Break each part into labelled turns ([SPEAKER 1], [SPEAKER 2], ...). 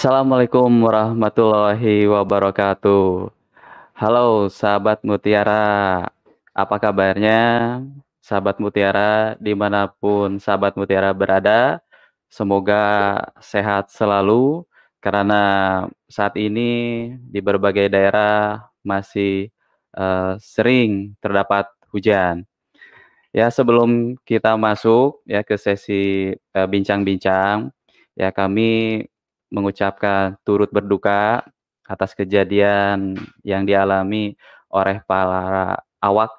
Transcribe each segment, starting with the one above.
[SPEAKER 1] Assalamualaikum warahmatullahi wabarakatuh. Halo sahabat Mutiara, apa kabarnya? Sahabat Mutiara di mana pun sahabat Mutiara berada, semoga sehat selalu karena saat ini di berbagai daerah masih uh, sering terdapat hujan. Ya sebelum kita masuk ya ke sesi eh, bincang-bincang, uh, ya kami mengucapkan turut berduka atas kejadian yang dialami oleh para awak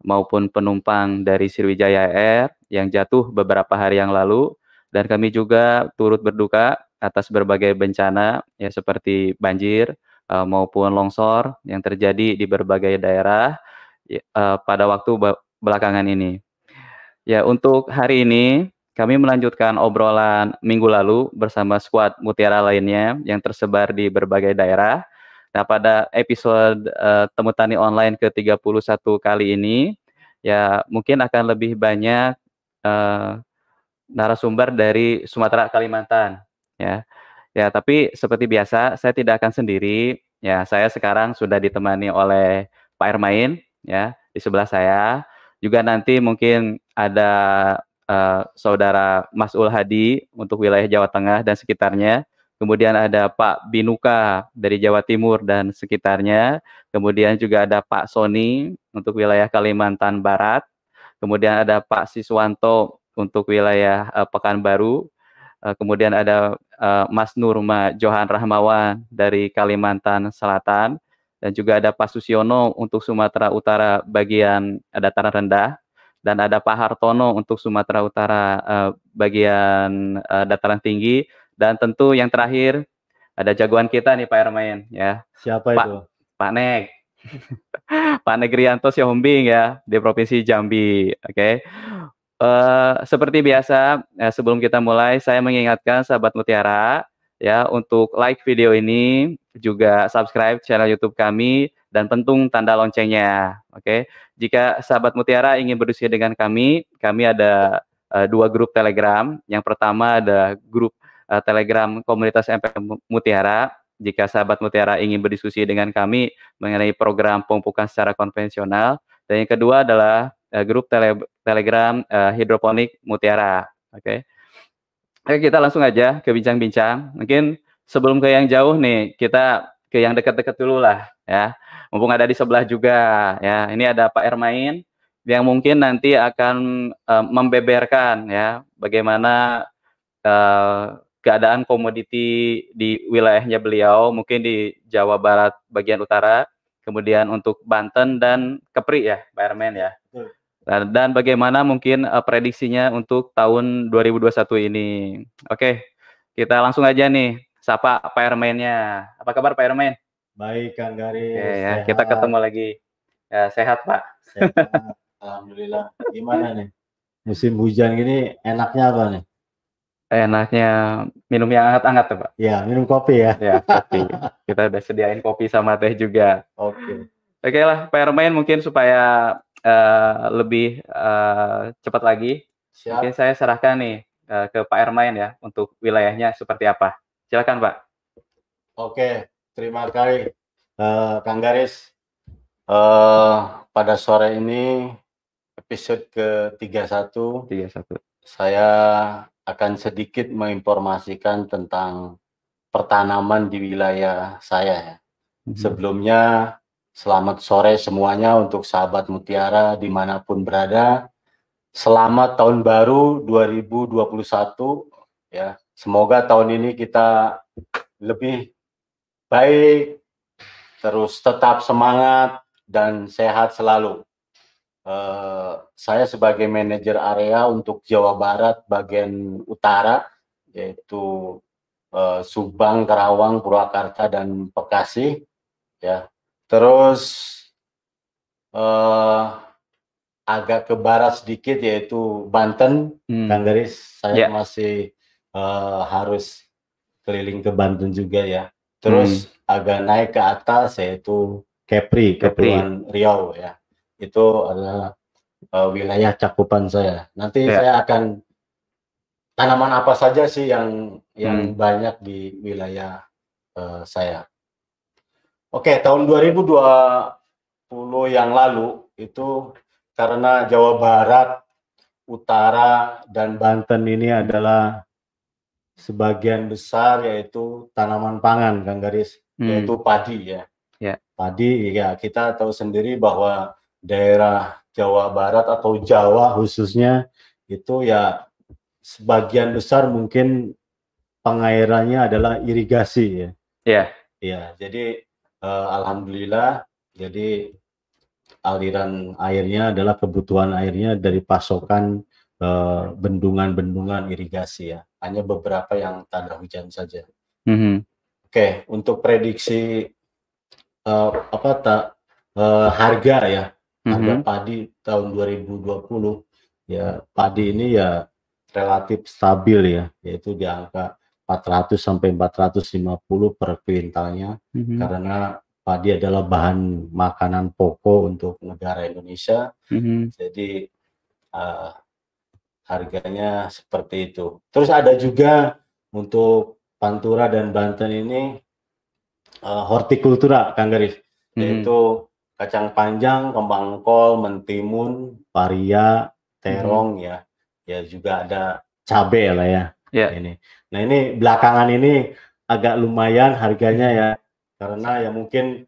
[SPEAKER 1] maupun penumpang dari Sriwijaya Air yang jatuh beberapa hari yang lalu dan kami juga turut berduka atas berbagai bencana ya seperti banjir uh, maupun longsor yang terjadi di berbagai daerah uh, pada waktu belakangan ini. Ya, untuk hari ini kami melanjutkan obrolan minggu lalu bersama skuad Mutiara lainnya yang tersebar di berbagai daerah. Nah, pada episode uh, Temu Tani Online ke-31 kali ini, ya mungkin akan lebih banyak uh, narasumber dari Sumatera Kalimantan, ya. Ya, tapi seperti biasa saya tidak akan sendiri. Ya, saya sekarang sudah ditemani oleh Pak Ermain, ya, di sebelah saya. Juga nanti mungkin ada uh, saudara Mas Ul Hadi untuk wilayah Jawa Tengah dan sekitarnya. Kemudian ada Pak Binuka dari Jawa Timur dan sekitarnya. Kemudian juga ada Pak Sony untuk wilayah Kalimantan Barat. Kemudian ada Pak Siswanto untuk wilayah uh, Pekanbaru. Uh, kemudian ada uh, Mas Nurma Johan Rahmawan dari Kalimantan Selatan dan juga ada Pak Susiono untuk Sumatera Utara bagian dataran rendah dan ada Pak Hartono untuk Sumatera Utara uh, bagian uh, dataran tinggi dan tentu yang terakhir ada jagoan kita nih Pak Ermain ya.
[SPEAKER 2] Siapa
[SPEAKER 1] Pak,
[SPEAKER 2] itu?
[SPEAKER 1] Pak Nek. Pak Negrianto Siombing ya di Provinsi Jambi. Oke. Okay. Uh, eh, seperti biasa uh, sebelum kita mulai saya mengingatkan sahabat Mutiara ya untuk like video ini juga subscribe channel YouTube kami dan pentung tanda loncengnya. Oke. Okay? Jika sahabat Mutiara ingin berdiskusi dengan kami, kami ada uh, dua grup Telegram. Yang pertama ada grup uh, Telegram komunitas MP Mutiara. Jika sahabat Mutiara ingin berdiskusi dengan kami mengenai program pemupukan secara konvensional, dan yang kedua adalah uh, grup tele Telegram uh, hidroponik Mutiara. Oke. Okay? Oke, kita langsung aja ke bincang-bincang. Mungkin sebelum ke yang jauh nih, kita ke yang dekat-dekat dulu lah ya mumpung ada di sebelah juga ya. Ini ada Pak Ermain yang mungkin nanti akan uh, membeberkan ya bagaimana uh, keadaan komoditi di wilayahnya beliau, mungkin di Jawa Barat bagian utara, kemudian untuk Banten dan Kepri ya, Pak Ermain ya. Dan, dan bagaimana mungkin uh, prediksinya untuk tahun 2021 ini. Oke, kita langsung aja nih, sapa Pak Ermainnya. Apa kabar Pak Ermain?
[SPEAKER 2] Baik, Kang Garis.
[SPEAKER 1] Oke, ya, kita ketemu lagi. Ya, sehat, Pak.
[SPEAKER 2] Sehat. Alhamdulillah. Gimana nih? Musim hujan gini enaknya apa nih?
[SPEAKER 1] Enaknya minum yang hangat-hangat tuh, Pak.
[SPEAKER 2] Ya, minum kopi ya.
[SPEAKER 1] Ya, kopi. kita udah sediain kopi sama teh juga.
[SPEAKER 2] Oke.
[SPEAKER 1] Oke lah, Pak Ermain mungkin supaya uh, lebih uh, cepat lagi. Siap. Mungkin saya serahkan nih uh, ke Pak Ermain ya untuk wilayahnya seperti apa. Silakan, Pak.
[SPEAKER 2] Oke, Terima kasih uh, Kang Garis. Uh, pada sore ini episode ke-31 31. Saya akan sedikit menginformasikan tentang pertanaman di wilayah saya ya.
[SPEAKER 1] Mhm.
[SPEAKER 2] Sebelumnya selamat sore semuanya untuk sahabat Mutiara di mana pun berada. Selamat tahun baru 2021 ya. Semoga tahun ini kita lebih baik, terus tetap semangat dan sehat selalu. Eh, saya sebagai manajer area untuk Jawa Barat bagian utara, yaitu eh, Subang, Karawang, Purwakarta, dan Bekasi, ya. Terus eh, agak ke barat sedikit yaitu Banten,
[SPEAKER 1] Hmm.
[SPEAKER 2] Kang Garis. Saya
[SPEAKER 1] Ya.
[SPEAKER 2] masih eh, harus keliling ke Banten juga ya. Terus agak naik ke atas yaitu Kepri,
[SPEAKER 1] Kepri.
[SPEAKER 2] Kepulauan Riau ya. Itu adalah eh, wilayah cakupan saya. Nanti
[SPEAKER 1] Ya.
[SPEAKER 2] saya akan tanaman apa saja sih yang yang
[SPEAKER 1] Hmm.
[SPEAKER 2] banyak di wilayah eh, saya. Oke, tahun 2020 yang lalu itu karena Jawa Barat, Utara, dan Banten ini adalah sebagian besar yaitu tanaman pangan, Kang Garis,
[SPEAKER 1] Hmm.
[SPEAKER 2] yaitu padi ya.
[SPEAKER 1] Ya.
[SPEAKER 2] Padi ya kita tahu sendiri bahwa daerah Jawa Barat atau Jawa khususnya itu ya sebagian besar mungkin pengairannya adalah irigasi ya.
[SPEAKER 1] Ya.
[SPEAKER 2] Ya, jadi eh, alhamdulillah jadi aliran airnya adalah kebutuhan airnya dari pasokan eh, bendungan-bendungan irigasi ya. Hanya beberapa yang tak ada hujan saja.
[SPEAKER 1] Mhm.
[SPEAKER 2] Oke, untuk prediksi eh, apa tak eh, harga ya, harga
[SPEAKER 1] Mhm.
[SPEAKER 2] padi tahun 2020 ya padi ini ya relatif stabil ya, yaitu di angka 400 sampai 450 per kuintalnya
[SPEAKER 1] Mhm.
[SPEAKER 2] karena padi adalah bahan makanan pokok untuk negara Indonesia.
[SPEAKER 1] Mhm.
[SPEAKER 2] Jadi eh, harganya seperti itu. Terus ada juga untuk Pantura dan Banten ini eh, hortikultura, Kang Garis,
[SPEAKER 1] Mhm.
[SPEAKER 2] yaitu kacang panjang, kembang kol, mentimun, paria, terong ya, ya juga ada cabai lah ya.
[SPEAKER 1] Ya.
[SPEAKER 2] Ini. Nah ini belakangan ini agak lumayan harganya ya, karena ya mungkin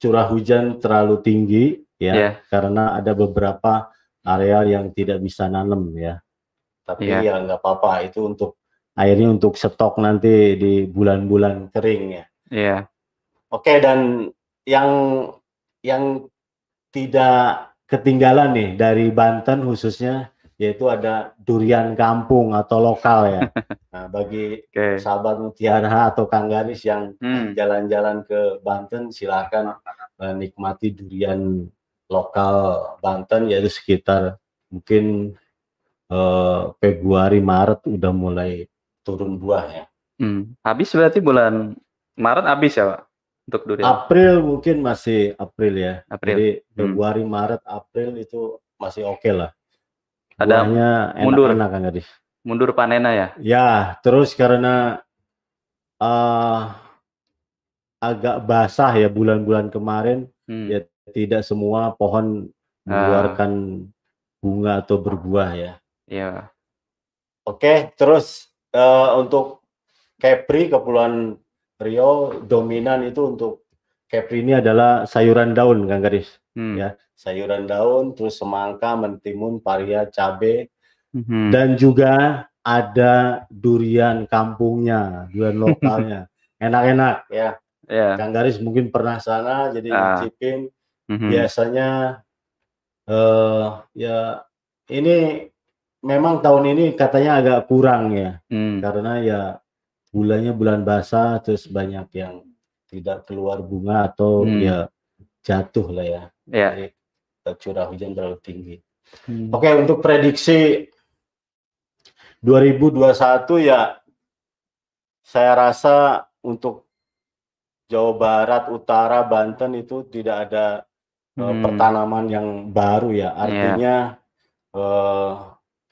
[SPEAKER 2] curah hujan terlalu tinggi ya,
[SPEAKER 1] Ya.
[SPEAKER 2] karena ada beberapa areal yang tidak bisa nanam ya. Tapi
[SPEAKER 1] Iya.
[SPEAKER 2] ya nggak apa-apa itu untuk airnya untuk stok nanti di bulan-bulan kering ya.
[SPEAKER 1] Ya.
[SPEAKER 2] Oke dan yang yang tidak ketinggalan nih dari Banten khususnya yaitu ada durian kampung atau lokal ya. Nah, bagi
[SPEAKER 1] Oke.
[SPEAKER 2] sahabat Mutiara atau Kang Garis yang
[SPEAKER 1] Hmm.
[SPEAKER 2] jalan-jalan ke Banten silakan eh, nikmati durian lokal Banten yaitu sekitar mungkin eh, Februari Maret udah mulai turun buah ya.
[SPEAKER 1] Hmm. Habis berarti bulan Maret habis ya, Pak? Untuk durian.
[SPEAKER 2] April mungkin masih April ya.
[SPEAKER 1] April.
[SPEAKER 2] Jadi
[SPEAKER 1] Hmm.
[SPEAKER 2] Februari Maret April itu masih oke lah.
[SPEAKER 1] Ada
[SPEAKER 2] Buahnya
[SPEAKER 1] mundur.
[SPEAKER 2] enak-enak Kang Gadis.
[SPEAKER 1] Mundur panennya ya.
[SPEAKER 2] Ya, terus karena eh agak basah ya bulan-bulan kemarin
[SPEAKER 1] Hmm.
[SPEAKER 2] Ya. tidak semua pohon
[SPEAKER 1] Ah.
[SPEAKER 2] mengeluarkan bunga atau berbuah ya.
[SPEAKER 1] Ya.
[SPEAKER 2] Oke, terus eh, untuk Kepri Kepulauan Riau dominan itu untuk Kepri ini adalah sayuran daun Kang Gadis.
[SPEAKER 1] Hmm.
[SPEAKER 2] Ya. Sayuran daun, terus semangka, mentimun, paria, cabe,
[SPEAKER 1] Mhm.
[SPEAKER 2] dan juga ada durian kampungnya, durian lokalnya. Enak-enak ya.
[SPEAKER 1] Ya.
[SPEAKER 2] Kang Garis mungkin pernah sana jadi
[SPEAKER 1] Ah.
[SPEAKER 2] nyicipin.
[SPEAKER 1] Mhm.
[SPEAKER 2] Biasanya eh ya ini memang tahun ini katanya agak kurang ya
[SPEAKER 1] Hmm.
[SPEAKER 2] karena ya bulannya bulan basah terus banyak yang tidak keluar bunga atau
[SPEAKER 1] Hmm.
[SPEAKER 2] ya jatuh lah ya.
[SPEAKER 1] Ya.
[SPEAKER 2] Jadi eh, curah hujan terlalu tinggi.
[SPEAKER 1] Hmm.
[SPEAKER 2] Oke, untuk prediksi 2021 ya saya rasa untuk Jawa Barat, Utara, Banten itu tidak ada eh,
[SPEAKER 1] Hmm.
[SPEAKER 2] pertanaman yang baru ya. Artinya eh,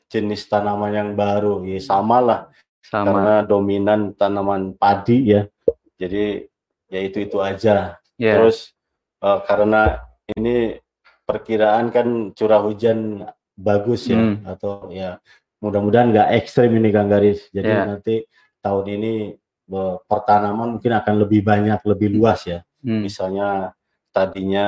[SPEAKER 2] jenis tanaman yang baru ya sama lah
[SPEAKER 1] Sama.
[SPEAKER 2] karena dominan tanaman padi ya. Jadi ya itu itu aja.
[SPEAKER 1] Ya.
[SPEAKER 2] Terus eh, karena ini perkiraan kan curah hujan bagus ya
[SPEAKER 1] Hmm.
[SPEAKER 2] atau ya mudah-mudahan nggak ekstrim ini Kang Garis. Jadi
[SPEAKER 1] Ya.
[SPEAKER 2] nanti tahun ini eh, pertanaman mungkin akan lebih banyak, lebih luas ya.
[SPEAKER 1] Hmm.
[SPEAKER 2] Misalnya tadinya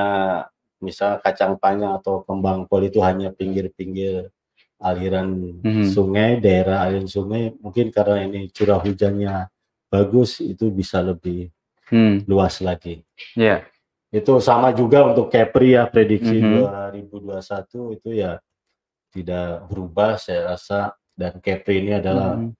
[SPEAKER 2] misal kacang panjang atau kembang kol itu hanya pinggir-pinggir aliran
[SPEAKER 1] Mhm.
[SPEAKER 2] sungai, daerah aliran sungai, mungkin karena ini curah hujannya bagus, itu bisa lebih
[SPEAKER 1] Hmm.
[SPEAKER 2] luas lagi.
[SPEAKER 1] Iya.
[SPEAKER 2] Itu sama juga untuk Kepri ya, prediksi
[SPEAKER 1] Mhm.
[SPEAKER 2] 2021 itu ya tidak berubah saya rasa dan Kepri ini adalah
[SPEAKER 1] Mhm.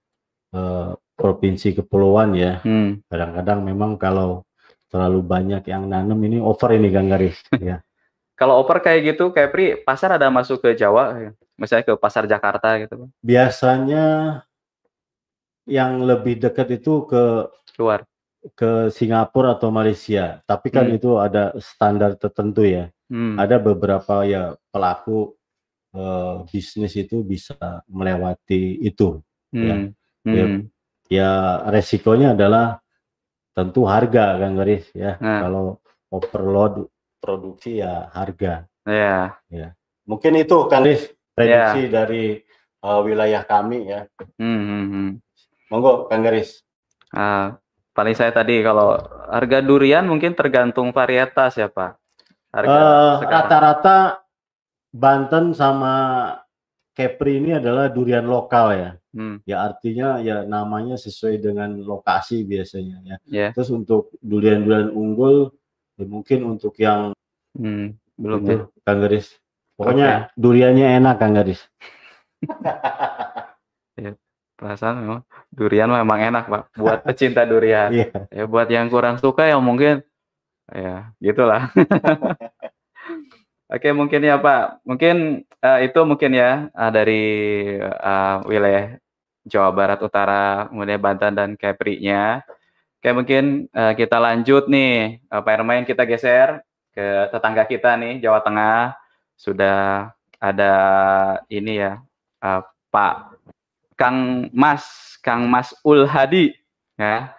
[SPEAKER 2] eh, provinsi kepulauan ya.
[SPEAKER 1] Hmm.
[SPEAKER 2] Kadang-kadang memang kalau terlalu banyak yang nanam ini over ini Kang Garis ya.
[SPEAKER 1] Kalau oper kayak gitu, kayak Pri, pasar ada masuk ke Jawa, misalnya ke pasar Jakarta gitu,
[SPEAKER 2] Biasanya yang lebih dekat itu ke
[SPEAKER 1] keluar.
[SPEAKER 2] Ke Singapura atau Malaysia. Tapi kan
[SPEAKER 1] Hmm.
[SPEAKER 2] itu ada standar tertentu ya.
[SPEAKER 1] Hmm.
[SPEAKER 2] Ada beberapa ya pelaku eh, bisnis itu bisa melewati itu.
[SPEAKER 1] Hmm.
[SPEAKER 2] Ya.
[SPEAKER 1] Hmm.
[SPEAKER 2] Ya resikonya adalah tentu harga Kang Garis ya.
[SPEAKER 1] Nah.
[SPEAKER 2] Kalau overload produksi ya harga.
[SPEAKER 1] Ya.
[SPEAKER 2] Mungkin itu Kang Garis prediksi
[SPEAKER 1] Ya.
[SPEAKER 2] dari eh, wilayah kami ya.
[SPEAKER 1] Hmm. Hmm. hmm.
[SPEAKER 2] Monggo Kang Garis.
[SPEAKER 1] Ah, paling saya tadi kalau harga durian mungkin tergantung varietas ya Pak. Harga sekarang.
[SPEAKER 2] rata-rata Banten sama Kepri ini adalah durian lokal ya.
[SPEAKER 1] Hmm.
[SPEAKER 2] Ya artinya ya namanya sesuai dengan lokasi biasanya ya.
[SPEAKER 1] Ya.
[SPEAKER 2] Terus untuk durian-durian unggul ya mungkin untuk yang
[SPEAKER 1] Hmm. Belum ya.
[SPEAKER 2] Kang Garis. Pokoknya duriannya enak Kang Garis.
[SPEAKER 1] Perasaan memang durian memang enak Pak. Buat pecinta durian.
[SPEAKER 2] Iya.
[SPEAKER 1] Ya buat yang kurang suka ya mungkin ya gitulah. Oke mungkin ya Pak, mungkin eh, itu mungkin ya eh, dari eh, wilayah Jawa Barat Utara, kemudian Banten dan Kepri-nya. Oke mungkin eh, kita lanjut nih, eh, Pak Ermain kita geser ke tetangga kita nih Jawa Tengah. Sudah ada ini ya eh, Pak Kang Mas, Kang Mas Ul Hadi ya.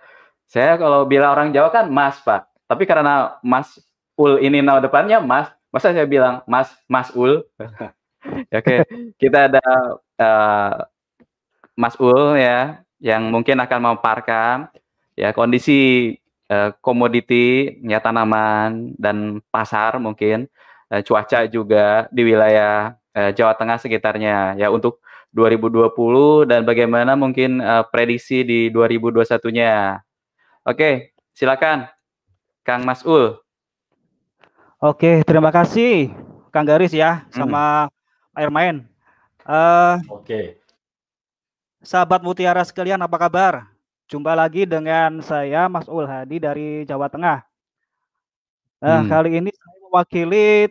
[SPEAKER 1] Saya kalau bilang orang Jawa kan Mas Pak, tapi karena Mas Ul ini nama depannya Mas, masa saya bilang Mas Mas Ul? Oke, kita ada eh, Mas Ul ya, yang mungkin akan memaparkan ya kondisi eh, komoditi, ya tanaman dan pasar mungkin eh, cuaca juga di wilayah eh, Jawa Tengah sekitarnya ya untuk 2020 dan bagaimana mungkin eh, prediksi di 2021-nya. Oke, silakan Kang Mas Ul.
[SPEAKER 3] Oke, terima kasih Kang Garis ya
[SPEAKER 1] Hmm.
[SPEAKER 3] sama Air Main. Eh,
[SPEAKER 2] Oke.
[SPEAKER 3] sahabat Mutiara sekalian apa kabar? Jumpa lagi dengan saya Mas Ul Hadi dari Jawa Tengah. Nah,
[SPEAKER 1] Hmm.
[SPEAKER 3] kali ini saya mewakili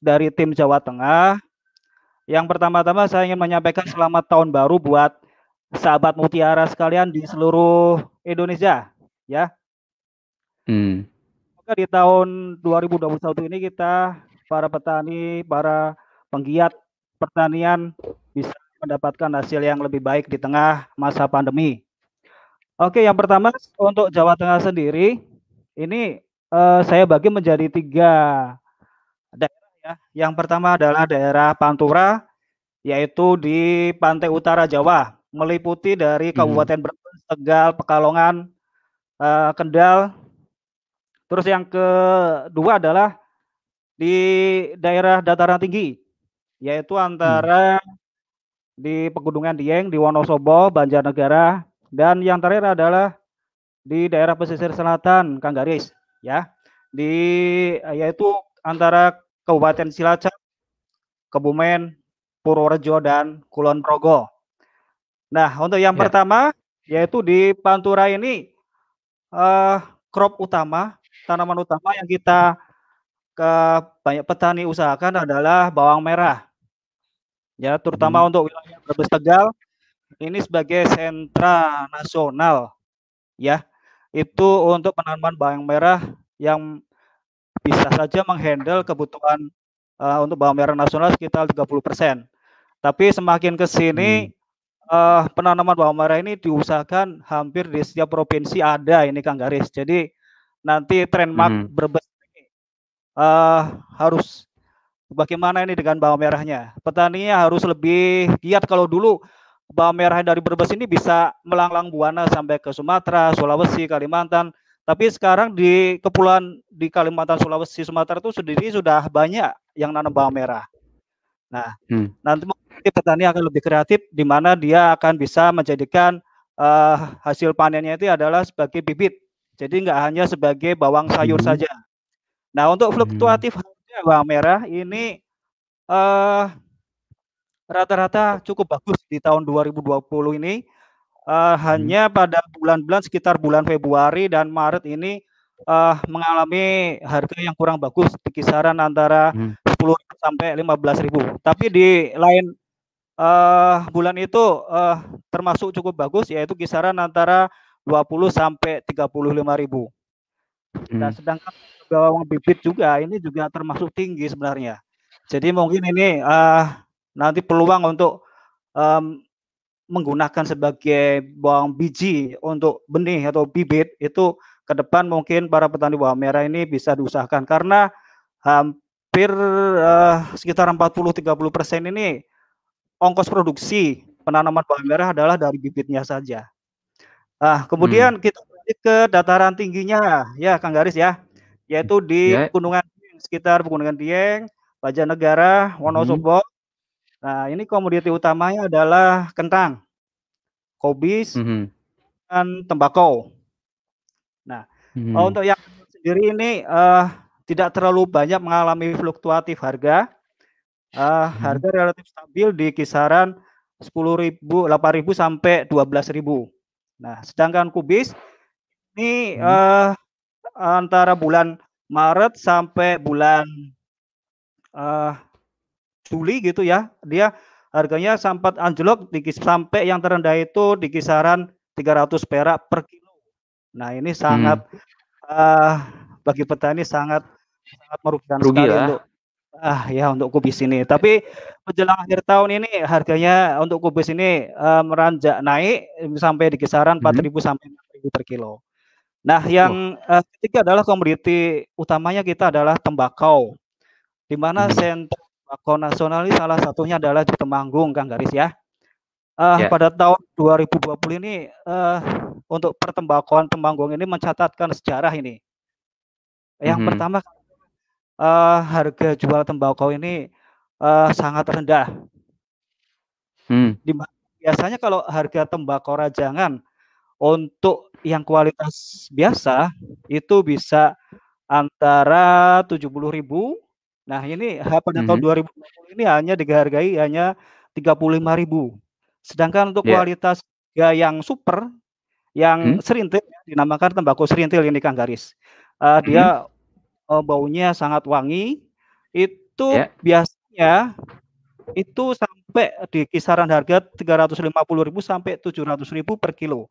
[SPEAKER 3] dari tim Jawa Tengah. Yang pertama-tama saya ingin menyampaikan selamat tahun baru buat sahabat Mutiara sekalian di seluruh Indonesia ya.
[SPEAKER 1] Hmm.
[SPEAKER 3] Semoga di tahun 2021 ini kita para petani, para penggiat pertanian bisa mendapatkan hasil yang lebih baik di tengah masa pandemi. Oke, yang pertama untuk Jawa Tengah sendiri, ini eh, saya bagi menjadi tiga ya. Yang pertama adalah daerah Pantura, yaitu di pantai utara Jawa, meliputi dari
[SPEAKER 1] Mhm.
[SPEAKER 3] Kabupaten Brebes, Tegal, Pekalongan, eh, Kendal. Terus yang kedua adalah di daerah dataran tinggi, yaitu antara di Pegunungan Dieng, di Wonosobo, Banjarnegara, dan yang terakhir adalah di daerah pesisir selatan, Kang Garis, ya, di yaitu antara Kabupaten Cilacap, Kebumen, Purworejo, dan Kulon Progo. Nah, untuk yang
[SPEAKER 1] Ya.
[SPEAKER 3] pertama yaitu di Pantura ini eh crop utama, tanaman utama yang kita ke banyak petani usahakan adalah bawang merah. Ya, terutama
[SPEAKER 1] Hmm.
[SPEAKER 3] untuk wilayah Brebes Tegal ini sebagai sentra nasional ya. Itu untuk penanaman bawang merah yang bisa saja menghandle kebutuhan eh, untuk bawang merah nasional sekitar 30%. Tapi semakin ke sini eh, penanaman bawang merah ini diusahakan hampir di setiap provinsi ada ini Kang Garis. Jadi nanti trademark
[SPEAKER 1] Mhm.
[SPEAKER 3] Brebes ini eh, harus bagaimana ini dengan bawang merahnya. Petaninya harus lebih giat kalau dulu bawang merah dari Brebes ini bisa melanglang buana sampai ke Sumatera, Sulawesi, Kalimantan. Tapi sekarang di kepulauan di Kalimantan, Sulawesi, Sumatera itu sendiri sudah banyak yang nanam bawang merah. Nah, hmm. nanti petani akan lebih kreatif di mana dia akan bisa menjadikan uh, hasil panennya itu adalah sebagai bibit. Jadi nggak hanya sebagai bawang sayur hmm. saja. Nah, untuk fluktuatif hmm. bawang merah ini uh, rata-rata cukup bagus di tahun 2020 ini. Uh, hmm. Hanya pada bulan-bulan sekitar bulan Februari dan Maret ini uh, mengalami harga yang kurang bagus di kisaran antara hmm. 10 sampai 15.000. Tapi di lain uh, bulan itu uh, termasuk cukup bagus yaitu kisaran antara 20 sampai 35.000. Nah, hmm. Nah, sedangkan bawang bibit juga ini juga termasuk tinggi sebenarnya. Jadi mungkin ini uh, nanti peluang untuk um, menggunakan sebagai bawang biji untuk benih atau bibit itu ke depan mungkin para petani bawang merah ini bisa diusahakan karena hampir uh, sekitar 40-30 persen ini ongkos produksi penanaman bawang merah adalah dari bibitnya saja. Nah, kemudian hmm. kita ke dataran tingginya ya Kang Garis ya, yaitu di yeah. Gunungan sekitar Pegunungan Dieng, Bajanegara, Wonosobo, hmm. Nah, ini komoditi utamanya adalah kentang, kobis, mm -hmm. dan tembakau. Nah, mm -hmm. untuk yang sendiri ini uh, tidak terlalu banyak mengalami fluktuatif harga. Uh, mm -hmm. Harga relatif stabil di kisaran 10.000, 8.000 sampai 12.000. Nah, sedangkan kubis ini hmm. uh, antara bulan Maret sampai bulan uh, Juli gitu ya, dia harganya sempat anjlok di, sampai yang terendah itu di kisaran 300 perak per kilo. Nah, ini sangat hmm. uh, bagi petani sangat sangat merugikan Rugi sekali lah. untuk ah ya untuk kubis ini. Tapi menjelang akhir tahun ini harganya untuk kubis ini uh, meranjak naik sampai di kisaran hmm. 4.000 sampai 6.000 per kilo. Nah, yang oh. uh, ketiga adalah komoditi utamanya kita adalah tembakau. Di mana hmm. sentra Tembakau nasional ini salah satunya adalah di Temanggung, Kang Garis ya. Uh, yeah. Pada tahun 2020 ini uh, untuk pertembakauan Temanggung ini mencatatkan sejarah ini. Yang mm -hmm. pertama uh, harga jual tembakau ini uh, sangat rendah. Hmm. biasanya kalau harga tembakau rajangan untuk yang kualitas biasa itu bisa antara 70.000 Nah, ini pada mm -hmm. tahun 2020 ini hanya dihargai hanya 35.000. Sedangkan untuk yeah. kualitas yang super yang hmm? serintil dinamakan tembakau serintil ini Kang Garis. Uh, hmm? Dia uh, baunya sangat wangi. Itu yeah. biasanya itu sampai di kisaran harga 350.000 sampai 700.000 per kilo.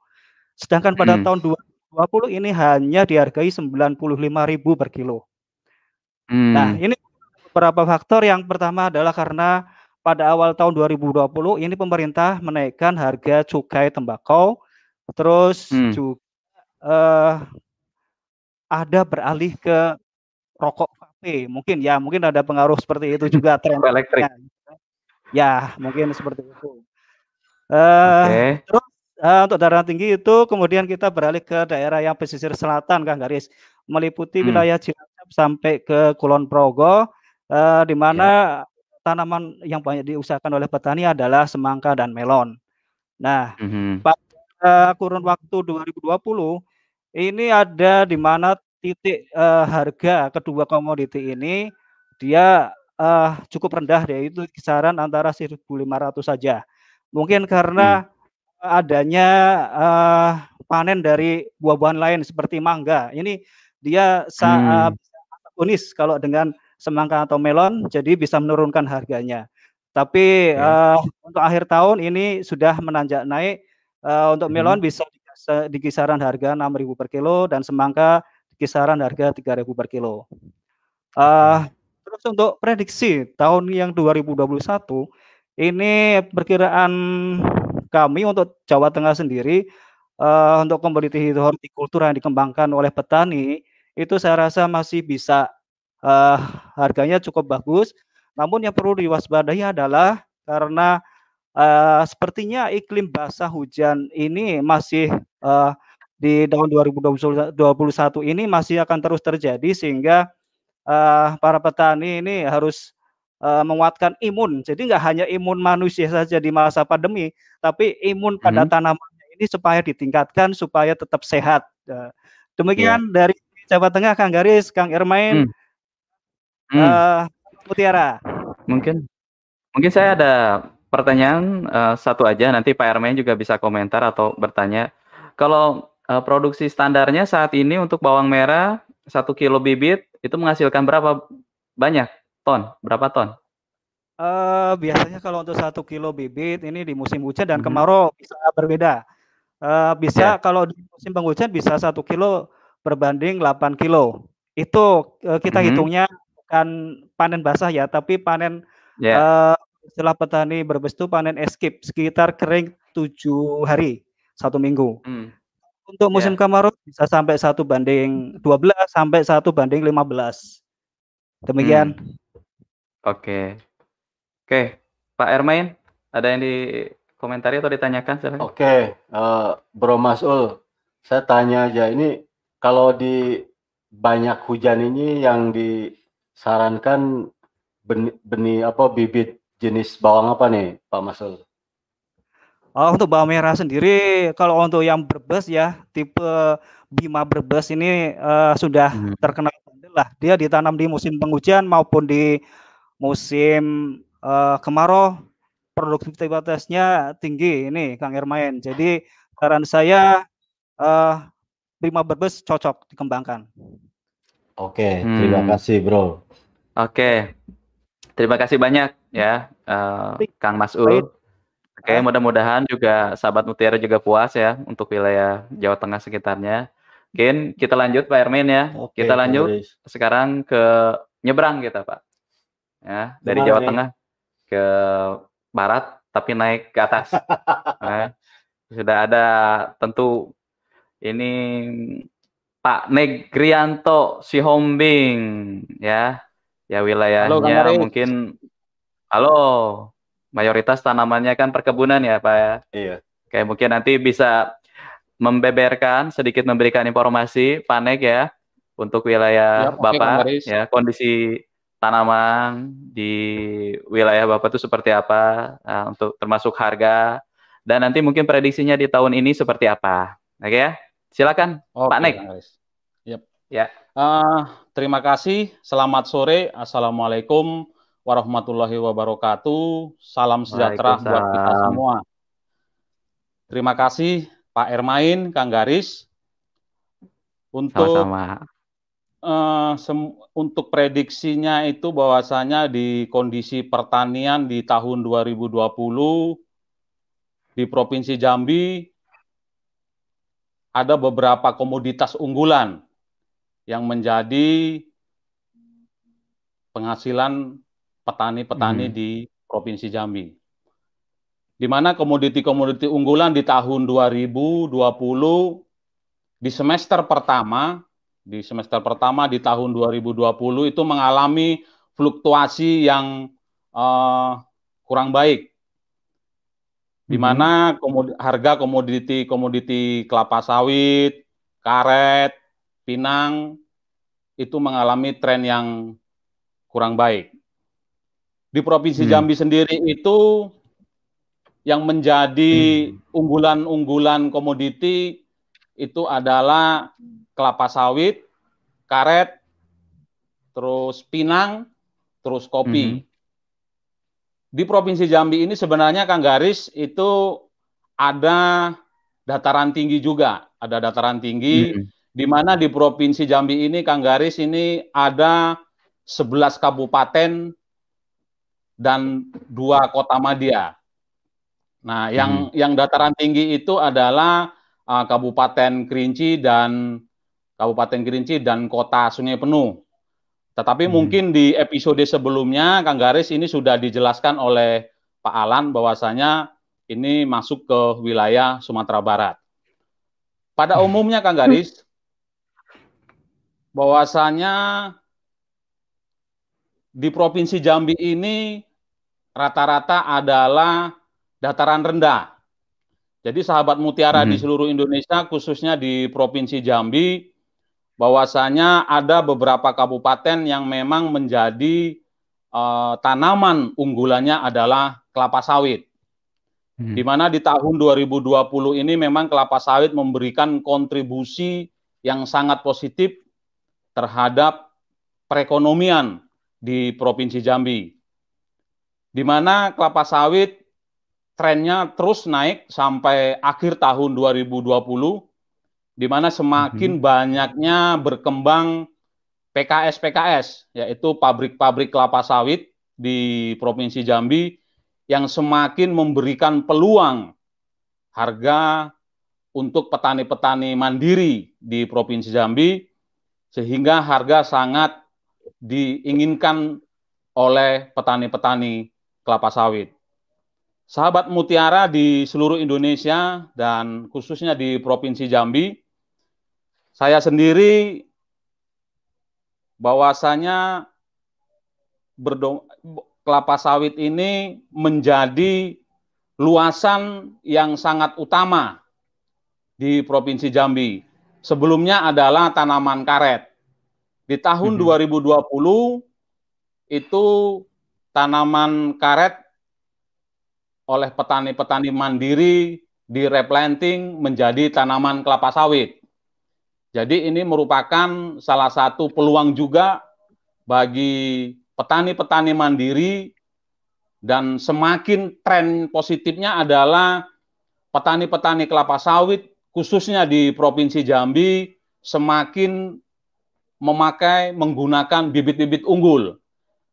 [SPEAKER 3] Sedangkan pada hmm. tahun 2020 ini hanya dihargai 95.000 per kilo. Nah, hmm. Nah, ini beberapa faktor. Yang pertama adalah karena pada awal tahun 2020 ini pemerintah menaikkan harga cukai tembakau, terus hmm. juga uh, ada beralih ke rokok vape. Mungkin ya, mungkin ada pengaruh seperti itu juga tren elektrik. Ya, mungkin seperti itu. Uh, okay. Terus uh, untuk daerah tinggi itu kemudian kita beralih ke daerah yang pesisir selatan, Kang Garis, meliputi hmm. wilayah Cilacap sampai ke Kulon Progo uh, di mana ya. tanaman yang banyak diusahakan oleh petani adalah semangka dan melon. Nah, mm-hmm. pada kurun waktu 2020 ini ada di mana titik uh, harga kedua komoditi ini dia uh, cukup rendah yaitu kisaran antara 1.500 saja. Mungkin karena hmm. adanya uh, panen dari buah-buahan lain seperti mangga. Ini dia hmm. unis kalau dengan semangka atau melon, jadi bisa menurunkan harganya. Tapi ya. uh, untuk akhir tahun ini sudah menanjak naik. Uh, untuk hmm. melon hmm. bisa di kisaran harga 6.000 per kilo dan semangka di kisaran harga 3.000 per kilo. Uh, terus untuk prediksi tahun yang 2021 ini perkiraan kami untuk Jawa Tengah sendiri uh, untuk komoditi hortikultura yang dikembangkan oleh petani itu saya rasa masih bisa uh, harganya cukup bagus. Namun yang perlu diwaspadai adalah karena uh, sepertinya iklim basah hujan ini masih uh, di tahun 2021 ini masih akan terus terjadi sehingga uh, para petani ini harus uh, menguatkan imun. Jadi nggak hanya imun manusia saja di masa pandemi, tapi imun pada hmm. tanaman ini supaya ditingkatkan supaya tetap sehat. Uh, demikian yeah. dari Jawa Tengah Kang Garis, Kang Ermain, hmm. Hmm. Uh, Mutiara.
[SPEAKER 1] Mungkin mungkin saya ada pertanyaan uh, satu aja nanti Pak Ermain juga bisa komentar atau bertanya. Kalau uh, produksi standarnya saat ini untuk bawang merah satu kilo bibit itu menghasilkan berapa banyak ton? Berapa ton?
[SPEAKER 3] Uh, biasanya kalau untuk satu kilo bibit ini di musim hujan dan mm -hmm. kemarau bisa berbeda. Uh, bisa yeah. kalau di musim penghujan bisa satu kilo berbanding 8 kilo. Itu uh, kita mm -hmm. hitungnya bukan panen basah ya, tapi panen yeah. uh, setelah petani berbes itu panen escape sekitar kering tujuh hari satu minggu. Mm. Untuk musim yeah. kemarau bisa sampai satu banding 12 sampai satu banding 15. Demikian. Hmm.
[SPEAKER 1] Oke. Oke, Pak Ermain, ada yang di komentari atau ditanyakan?
[SPEAKER 2] Oke, uh, Bro Masul, saya tanya aja ini kalau di banyak hujan ini yang disarankan benih, benih apa bibit jenis bawang apa nih, Pak Masul?
[SPEAKER 3] Oh, untuk bawang merah sendiri, kalau untuk yang berbes ya, tipe Bima berbes ini uh, sudah hmm. terkenal lah. Dia ditanam di musim penghujan maupun di musim uh, kemarau, produktivitasnya tinggi ini Kang Ermain. Jadi saran saya uh, Bima berbes cocok dikembangkan.
[SPEAKER 2] Oke, terima hmm. kasih Bro.
[SPEAKER 1] Oke, terima kasih banyak ya uh, Kang Mas'ud. Oke, mudah-mudahan juga sahabat Mutiara juga puas ya untuk wilayah Jawa Tengah sekitarnya. Mungkin kita lanjut Pak Ermin ya. Oke, kita lanjut sekarang ke nyebrang kita Pak. Ya, dari Gimana Jawa nih? Tengah ke barat tapi naik ke atas. nah, sudah ada tentu ini Pak Negrianto Sihombing ya. Ya wilayahnya Halo, mungkin Halo mayoritas tanamannya kan perkebunan ya Pak ya.
[SPEAKER 2] Iya.
[SPEAKER 1] Kayak mungkin nanti bisa membeberkan sedikit memberikan informasi panek ya untuk wilayah ya, Bapak ya kondisi tanaman di wilayah Bapak itu seperti apa nah, untuk termasuk harga dan nanti mungkin prediksinya di tahun ini seperti apa. Oke ya. Silakan okay, Pak Nek.
[SPEAKER 4] Yep. Ya. Uh, terima kasih. Selamat sore. Assalamualaikum warahmatullahi wabarakatuh. Salam sejahtera buat kita semua. Terima kasih Pak Ermain, Kang Garis. Untuk Sama-sama. Uh, untuk prediksinya itu bahwasanya di kondisi pertanian di tahun 2020 di Provinsi Jambi ada beberapa komoditas unggulan yang menjadi penghasilan petani-petani hmm. di Provinsi Jambi. Di mana komoditi-komoditi unggulan di tahun 2020 di semester pertama, di semester pertama di tahun 2020 itu mengalami fluktuasi yang uh, kurang baik. Di hmm. mana komod harga komoditi-komoditi kelapa sawit, karet, pinang itu mengalami tren yang kurang baik di Provinsi hmm. Jambi sendiri itu yang menjadi hmm. unggulan-unggulan hmm. komoditi itu adalah kelapa sawit, karet, terus pinang, terus kopi. Hmm. Di Provinsi Jambi ini sebenarnya Kang Garis itu ada dataran tinggi juga, ada dataran tinggi hmm. di mana di Provinsi Jambi ini Kang Garis ini ada 11 kabupaten dan dua kota madya. Nah, yang hmm. yang dataran tinggi itu adalah uh, Kabupaten Kerinci dan Kabupaten Kerinci dan Kota Sungai Penuh. Tetapi hmm. mungkin di episode sebelumnya Kang Garis ini sudah dijelaskan oleh Pak Alan bahwasanya ini masuk ke wilayah Sumatera Barat. Pada hmm. umumnya Kang Garis bahwasanya di Provinsi Jambi ini rata-rata adalah dataran rendah. Jadi sahabat mutiara di
[SPEAKER 1] Mhm.
[SPEAKER 4] seluruh Indonesia, khususnya di Provinsi Jambi, bahwasanya ada beberapa kabupaten yang memang menjadi eh, tanaman unggulannya adalah kelapa sawit.
[SPEAKER 1] Mhm.
[SPEAKER 4] Di mana di tahun 2020 ini memang kelapa sawit memberikan kontribusi yang sangat positif terhadap perekonomian di Provinsi Jambi. Di mana kelapa sawit trennya terus naik sampai akhir tahun 2020 di mana semakin banyaknya berkembang PKS-PKS yaitu pabrik-pabrik kelapa sawit di Provinsi Jambi yang semakin memberikan peluang harga untuk petani-petani mandiri di Provinsi Jambi sehingga harga sangat diinginkan oleh petani-petani kelapa sawit. Sahabat Mutiara di seluruh Indonesia dan khususnya di Provinsi Jambi, saya sendiri bahwasanya kelapa sawit ini menjadi luasan yang sangat utama di Provinsi Jambi. Sebelumnya adalah tanaman karet. Di tahun
[SPEAKER 1] Mhm.
[SPEAKER 4] 2020 itu tanaman karet oleh petani-petani mandiri di replanting menjadi tanaman kelapa sawit. Jadi ini merupakan salah satu peluang juga bagi petani-petani mandiri dan semakin tren positifnya adalah petani-petani kelapa sawit khususnya di Provinsi Jambi semakin memakai menggunakan bibit-bibit unggul.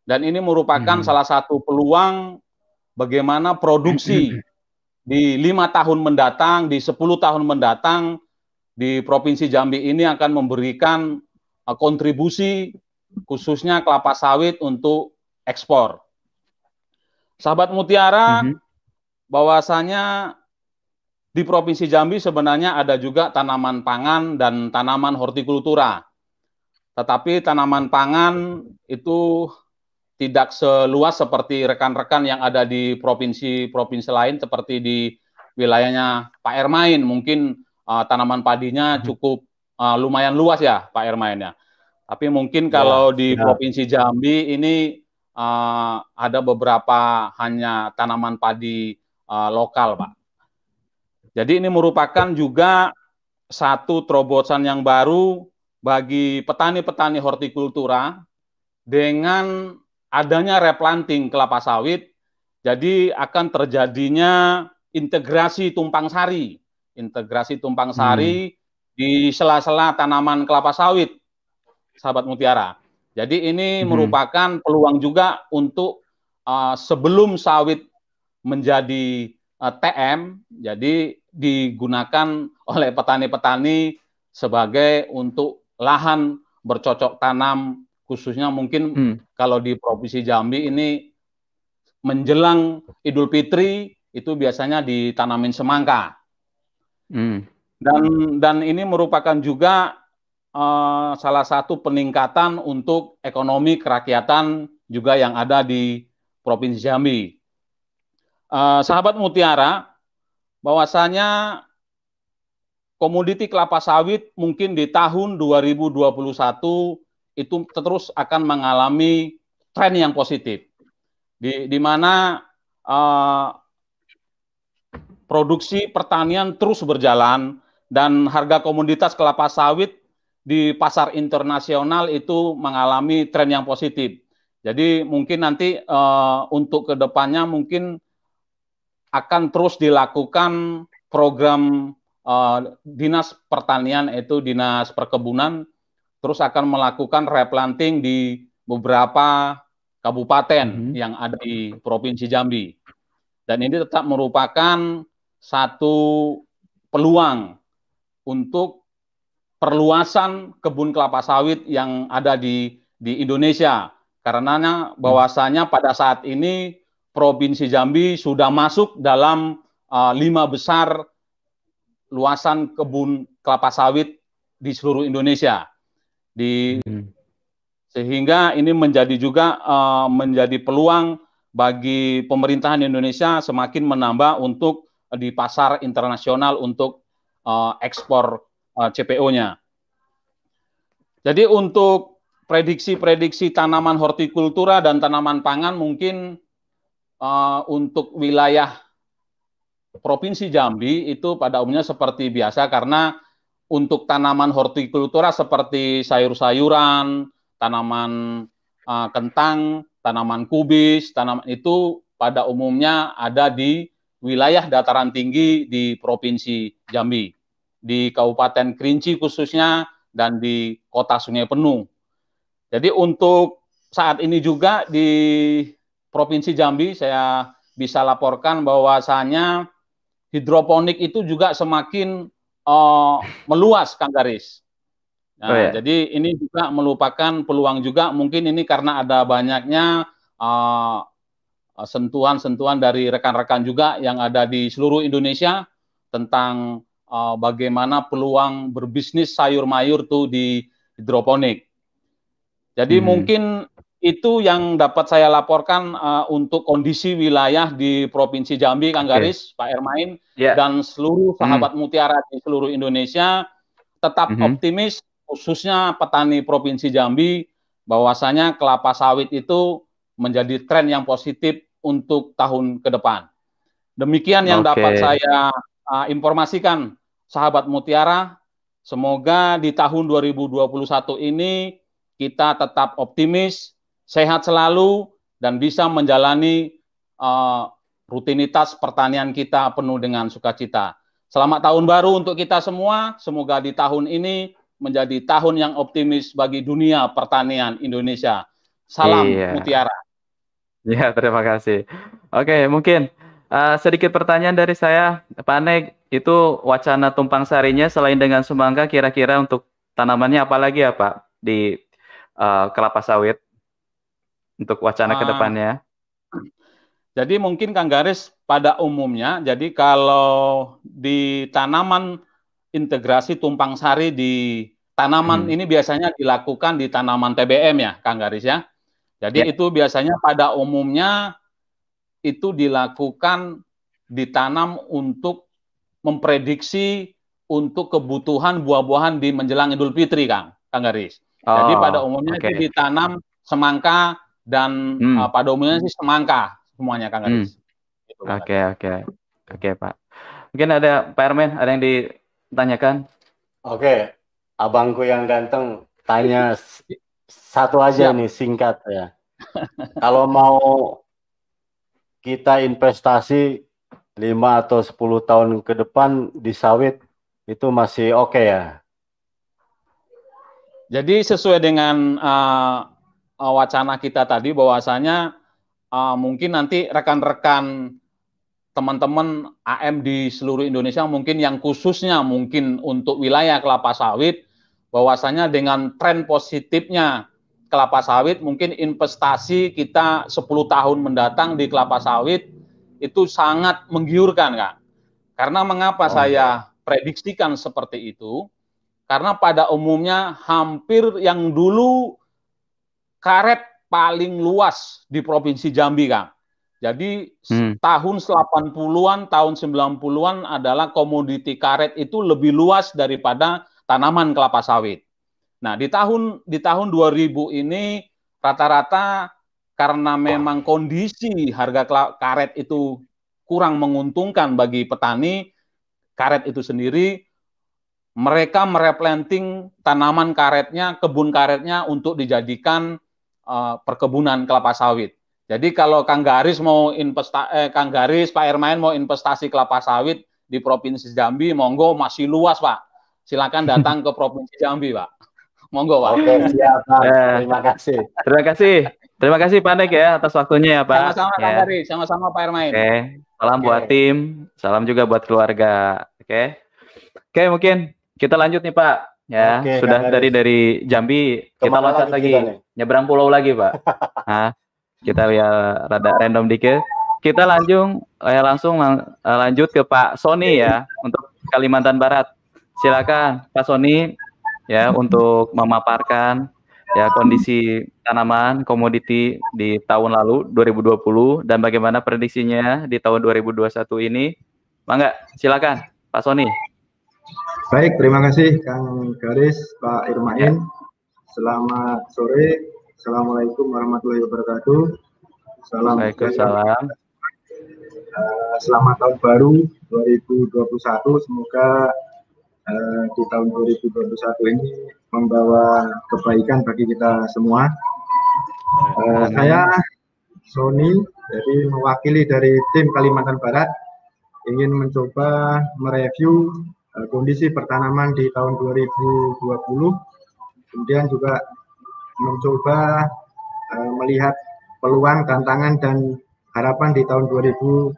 [SPEAKER 4] Dan ini merupakan
[SPEAKER 1] Hmm.
[SPEAKER 4] salah satu peluang bagaimana produksi di lima tahun mendatang, di 10 tahun mendatang di Provinsi Jambi ini akan memberikan uh, kontribusi khususnya kelapa sawit untuk ekspor. Sahabat Mutiara,
[SPEAKER 1] Mhm.
[SPEAKER 4] bahwasanya di Provinsi Jambi sebenarnya ada juga tanaman pangan dan tanaman hortikultura. Tetapi tanaman pangan itu tidak seluas seperti rekan-rekan yang ada di provinsi-provinsi lain seperti di wilayahnya Pak Ermain. Mungkin uh, tanaman padinya cukup uh, lumayan luas ya Pak Ermain ya. Tapi mungkin kalau di
[SPEAKER 2] ya.
[SPEAKER 4] Provinsi Jambi ini uh, ada beberapa hanya tanaman padi uh, lokal, Pak. Jadi ini merupakan juga satu terobosan yang baru bagi petani-petani hortikultura dengan adanya replanting kelapa sawit. Jadi akan terjadinya integrasi tumpang sari, integrasi tumpang sari di sela-sela tanaman kelapa sawit, sahabat mutiara. Jadi ini
[SPEAKER 1] Mhm.
[SPEAKER 4] merupakan peluang juga untuk uh, sebelum sawit menjadi uh, TM, jadi digunakan oleh petani-petani sebagai untuk lahan bercocok tanam khususnya mungkin
[SPEAKER 1] Hmm.
[SPEAKER 4] kalau di Provinsi Jambi ini menjelang Idul Fitri itu biasanya ditanamin semangka
[SPEAKER 1] Hmm.
[SPEAKER 4] dan dan ini merupakan juga eh, salah satu peningkatan untuk ekonomi kerakyatan juga yang ada di Provinsi Jambi. Eh, sahabat Mutiara, bahwasanya komoditi kelapa sawit mungkin di tahun 2021 itu terus akan mengalami tren yang positif, di, di mana eh, produksi pertanian terus berjalan dan harga komoditas kelapa sawit di pasar internasional itu mengalami tren yang positif. Jadi mungkin nanti eh, untuk ke depannya mungkin akan terus dilakukan program eh, dinas pertanian itu dinas perkebunan terus akan melakukan replanting di beberapa kabupaten
[SPEAKER 1] Mhm.
[SPEAKER 4] yang ada di provinsi Jambi dan ini tetap merupakan satu peluang untuk perluasan kebun kelapa sawit yang ada di di Indonesia karenanya bahwasanya pada saat ini provinsi Jambi sudah masuk dalam uh, lima besar luasan kebun kelapa sawit di seluruh Indonesia di
[SPEAKER 1] Hmm.
[SPEAKER 4] sehingga ini menjadi juga uh, menjadi peluang bagi pemerintahan Indonesia semakin menambah untuk di pasar internasional untuk uh, ekspor uh, CPO-nya. Jadi untuk prediksi-prediksi tanaman hortikultura dan tanaman pangan mungkin uh, untuk wilayah Provinsi Jambi itu pada umumnya seperti biasa karena untuk tanaman hortikultura seperti sayur-sayuran, tanaman uh, kentang, tanaman kubis, tanaman itu pada umumnya ada di wilayah dataran tinggi di Provinsi Jambi, di Kabupaten Kerinci khususnya dan di Kota Sungai Penuh. Jadi untuk saat ini juga di Provinsi Jambi saya bisa laporkan bahwasanya hidroponik itu juga semakin uh, meluas, Kang Garis. Nah, oh, ya. Jadi ini juga melupakan peluang juga mungkin ini karena ada banyaknya sentuhan sentuhan-sentuhan dari rekan-rekan juga yang ada di seluruh Indonesia tentang uh, bagaimana peluang berbisnis sayur mayur tuh di hidroponik. Jadi hmm. mungkin itu yang dapat saya laporkan uh, untuk kondisi wilayah di Provinsi Jambi, Kang Garis, okay. Pak Ermain, yeah. dan seluruh hmm. sahabat mm. mutiara di seluruh Indonesia tetap mm -hmm. optimis, khususnya petani Provinsi Jambi, bahwasanya kelapa sawit itu menjadi tren yang positif untuk tahun ke depan. Demikian yang okay. dapat saya uh, informasikan, sahabat mutiara. Semoga di tahun 2021 ini kita tetap optimis, sehat selalu dan bisa menjalani uh, rutinitas pertanian kita penuh dengan sukacita. Selamat tahun baru untuk kita semua. Semoga di tahun ini menjadi tahun yang optimis bagi dunia pertanian Indonesia. Salam iya. Mutiara.
[SPEAKER 1] Ya, terima kasih. Oke, mungkin uh, sedikit pertanyaan dari saya, Pak Nek, itu wacana tumpang sarinya selain dengan semangka, kira-kira untuk tanamannya apa lagi ya Pak di uh, kelapa sawit? untuk wacana ah. ke depannya?
[SPEAKER 4] Jadi mungkin Kang Garis pada umumnya, jadi kalau di tanaman integrasi tumpang sari di tanaman hmm. ini biasanya dilakukan di tanaman TBM ya, Kang Garis ya. Jadi ya. itu biasanya pada umumnya itu dilakukan ditanam untuk memprediksi untuk kebutuhan buah-buahan di menjelang Idul Fitri, Kang, Kang Garis. Oh, Jadi pada umumnya okay. itu ditanam semangka dan hmm. uh, pada umumnya sih semangka semuanya Kang Garis.
[SPEAKER 1] Hmm. Gitu, oke oke oke Pak. Mungkin ada Pak Ermen ada yang ditanyakan?
[SPEAKER 2] Oke, abangku yang ganteng tanya satu aja Siap. nih singkat ya. Kalau mau kita investasi 5 atau 10 tahun ke depan di sawit itu masih oke okay ya?
[SPEAKER 4] Jadi sesuai dengan uh, uh, wacana kita tadi bahwasanya uh, mungkin nanti rekan-rekan teman-teman AM di seluruh Indonesia mungkin yang khususnya mungkin untuk wilayah kelapa sawit bahwasanya dengan tren positifnya kelapa sawit mungkin investasi kita 10 tahun mendatang di kelapa sawit itu sangat menggiurkan Kak. Karena mengapa oh, saya prediksikan seperti itu? Karena pada umumnya hampir yang dulu karet paling luas di Provinsi Jambi, Kang. Jadi hmm. tahun 80-an, tahun 90-an adalah komoditi karet itu lebih luas daripada tanaman kelapa sawit. Nah, di tahun di tahun 2000 ini rata-rata karena memang kondisi harga karet itu kurang menguntungkan bagi petani karet itu sendiri mereka mereplanting tanaman karetnya, kebun karetnya untuk dijadikan uh, perkebunan kelapa sawit. Jadi kalau Kang Garis mau investa eh, Kang Garis Pak Ermain mau investasi kelapa sawit di Provinsi Jambi, monggo masih luas Pak. Silakan datang ke Provinsi Jambi Pak. Monggo Pak.
[SPEAKER 2] Oke, siap Pak. Ya. Terima kasih.
[SPEAKER 1] Terima kasih. Terima kasih Pak Nek ya atas waktunya ya Pak.
[SPEAKER 4] Sama-sama
[SPEAKER 1] ya.
[SPEAKER 4] Kang Garis, sama-sama Pak Ermain.
[SPEAKER 1] Oke. Salam Oke. buat tim, salam juga buat keluarga. Oke. Oke, mungkin kita lanjut nih Pak. Ya, Oke, sudah dari dari Jambi kita loncat lagi, lagi nyebrang pulau lagi, Pak. nah, kita lihat rada random dikit. Kita lanjut eh, langsung lang, eh, lanjut ke Pak Sony ya untuk Kalimantan Barat. Silakan Pak Sony ya untuk memaparkan ya kondisi tanaman komoditi di tahun lalu 2020 dan bagaimana prediksinya di tahun 2021 ini. Mangga, silakan Pak Sony.
[SPEAKER 5] Baik, terima kasih Kang Garis, Pak Irmain. Ya. Selamat sore. Assalamualaikum warahmatullahi wabarakatuh.
[SPEAKER 1] Salam Waalaikumsalam.
[SPEAKER 5] Uh, selamat tahun baru 2021. Semoga uh, di tahun 2021 ini membawa kebaikan bagi kita semua. Uh, saya Sony, jadi mewakili dari tim Kalimantan Barat, ingin mencoba mereview uh, kondisi pertanaman di tahun 2020, kemudian juga mencoba uh, melihat peluang, tantangan, dan harapan di tahun 2021.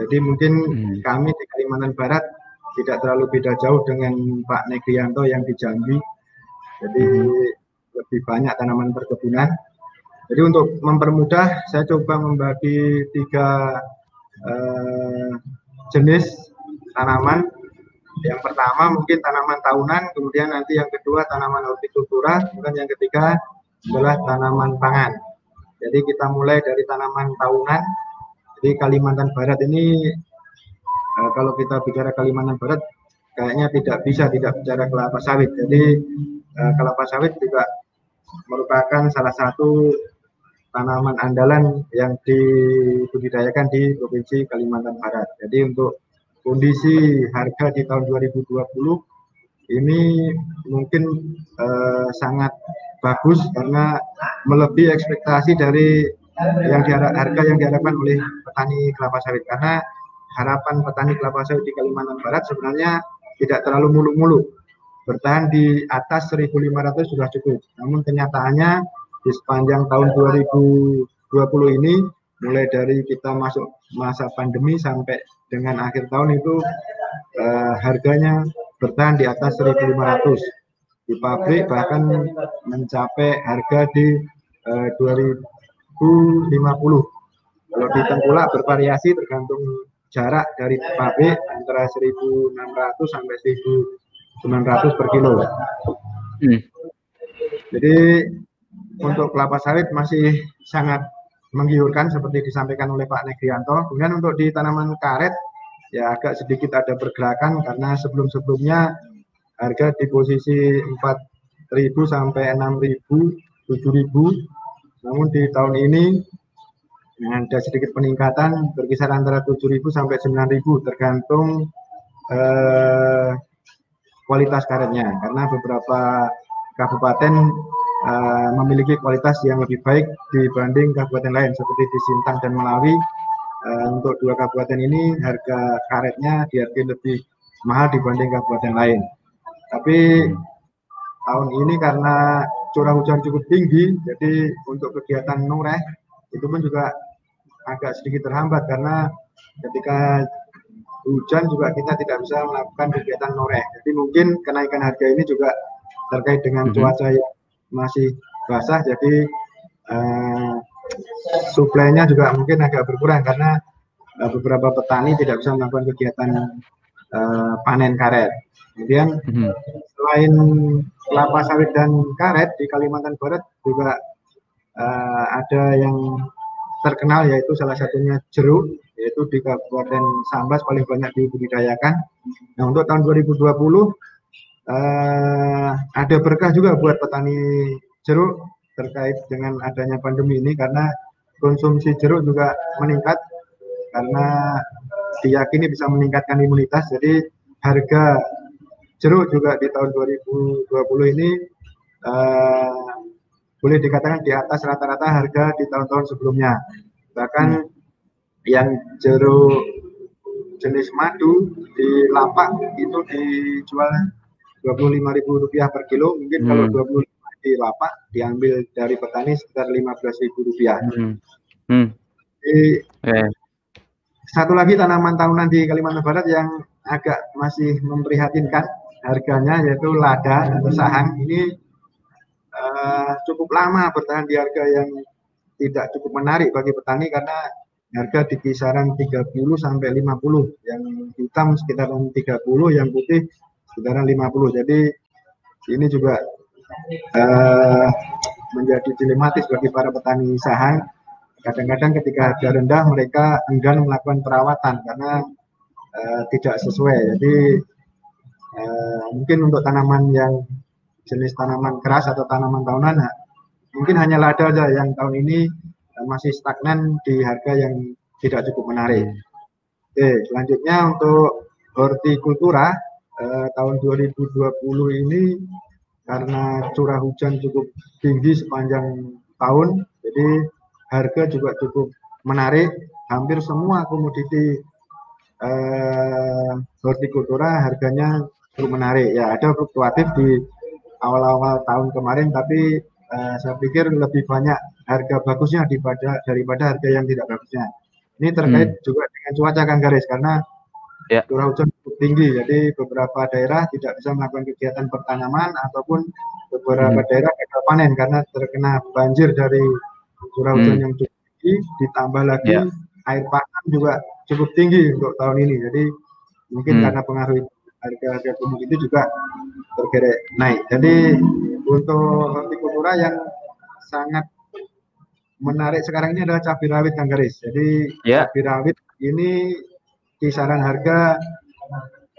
[SPEAKER 5] Jadi mungkin hmm. kami di Kalimantan Barat tidak terlalu beda jauh dengan Pak Negrianto yang di Jambi. Jadi lebih banyak tanaman perkebunan. Jadi untuk mempermudah, saya coba membagi tiga uh, jenis tanaman. Yang pertama mungkin tanaman tahunan, kemudian nanti yang kedua tanaman hortikultura, kemudian yang ketiga adalah tanaman pangan. Jadi kita mulai dari tanaman tahunan. Jadi Kalimantan Barat ini uh, kalau kita bicara Kalimantan Barat kayaknya tidak bisa tidak bicara kelapa sawit. Jadi uh, kelapa sawit juga merupakan salah satu tanaman andalan yang dibudidayakan di Provinsi Kalimantan Barat. Jadi untuk kondisi harga di tahun 2020 ini mungkin uh, sangat bagus karena melebihi ekspektasi dari yang diharap, harga yang diharapkan oleh petani kelapa sawit karena harapan petani kelapa sawit di Kalimantan Barat sebenarnya tidak terlalu muluk-muluk. Bertahan di atas 1.500 sudah cukup. Namun kenyataannya di sepanjang tahun 2020 ini mulai dari kita masuk masa pandemi sampai dengan akhir tahun itu eh, harganya bertahan di atas 1.500 di pabrik bahkan mencapai harga di eh, 2050. Kalau di tengkulak bervariasi tergantung jarak dari pabrik antara 1.600 sampai 1.900 per kilo. Hmm. Jadi untuk kelapa sawit masih sangat menggiurkan seperti disampaikan oleh Pak Negrianto. Kemudian untuk di tanaman karet ya agak sedikit ada pergerakan karena sebelum-sebelumnya harga di posisi 4.000 sampai 6.000, 7.000. Namun di tahun ini ada sedikit peningkatan berkisar antara 7.000 sampai 9.000 tergantung eh, kualitas karetnya karena beberapa kabupaten eh, memiliki kualitas yang lebih baik dibanding kabupaten lain seperti di Sintang dan Melawi. Eh, untuk dua kabupaten ini harga karetnya dihargai lebih mahal dibanding kabupaten lain. Tapi tahun ini karena curah hujan cukup tinggi, jadi untuk kegiatan nureh itu pun juga agak sedikit terhambat karena ketika hujan juga kita tidak bisa melakukan kegiatan noreh. Jadi mungkin kenaikan harga ini juga terkait dengan mm -hmm. cuaca yang masih basah, jadi uh, suplainya juga mungkin agak berkurang karena uh, beberapa petani tidak bisa melakukan kegiatan uh, panen karet. Kemudian hmm. selain kelapa sawit dan karet di Kalimantan Barat juga uh, ada yang terkenal yaitu salah satunya jeruk yaitu di Kabupaten Sambas paling banyak dibudidayakan. Nah untuk tahun 2020 uh, eh, ada berkah juga buat petani jeruk terkait dengan adanya pandemi ini karena konsumsi jeruk juga meningkat karena diyakini bisa meningkatkan imunitas. Jadi harga jeruk juga di tahun 2020 ini uh, boleh dikatakan di atas rata-rata harga di tahun-tahun sebelumnya. Bahkan hmm. yang jeruk jenis madu di lapak itu dijual Rp25.000 per kilo. Mungkin hmm. kalau 25 di lapak diambil dari petani sekitar Rp15.000. Hmm. Hmm. Jadi, okay. Satu lagi tanaman tahunan di Kalimantan Barat yang agak masih memprihatinkan harganya yaitu lada atau sahang ini uh, cukup lama bertahan di harga yang tidak cukup menarik bagi petani karena harga di kisaran 30 sampai 50 yang hitam sekitaran 30 yang putih sekitaran 50 jadi ini juga uh, menjadi dilematis bagi para petani saha. Kadang-kadang ketika harga rendah mereka enggan melakukan perawatan karena uh, tidak sesuai. Jadi uh, mungkin untuk tanaman yang jenis tanaman keras atau tanaman tahunan, mungkin hanya lada saja yang tahun ini masih stagnan di harga yang tidak cukup menarik. Oke, selanjutnya untuk hortikultura eh, tahun 2020 ini karena curah hujan cukup tinggi sepanjang tahun, jadi harga juga cukup menarik. Hampir semua komoditi eh, hortikultura harganya cukup menarik. Ya ada fluktuatif di awal-awal tahun kemarin, tapi eh, saya pikir lebih banyak harga bagusnya daripada daripada harga yang tidak bagusnya. Ini terkait hmm. juga dengan cuaca kan garis karena ya. curah hujan cukup tinggi, jadi beberapa daerah tidak bisa melakukan kegiatan pertanaman ataupun beberapa hmm. daerah gagal panen karena terkena banjir dari curah hujan hmm. yang cukup tinggi, ditambah lagi ya. air pasang juga cukup tinggi untuk tahun ini. Jadi mungkin hmm. karena pengaruh harga-harga komoditi juga tergerek naik. Jadi untuk hortikultura yang sangat menarik sekarang ini adalah cabai rawit Kang Garis. Jadi yeah. cabai rawit ini kisaran harga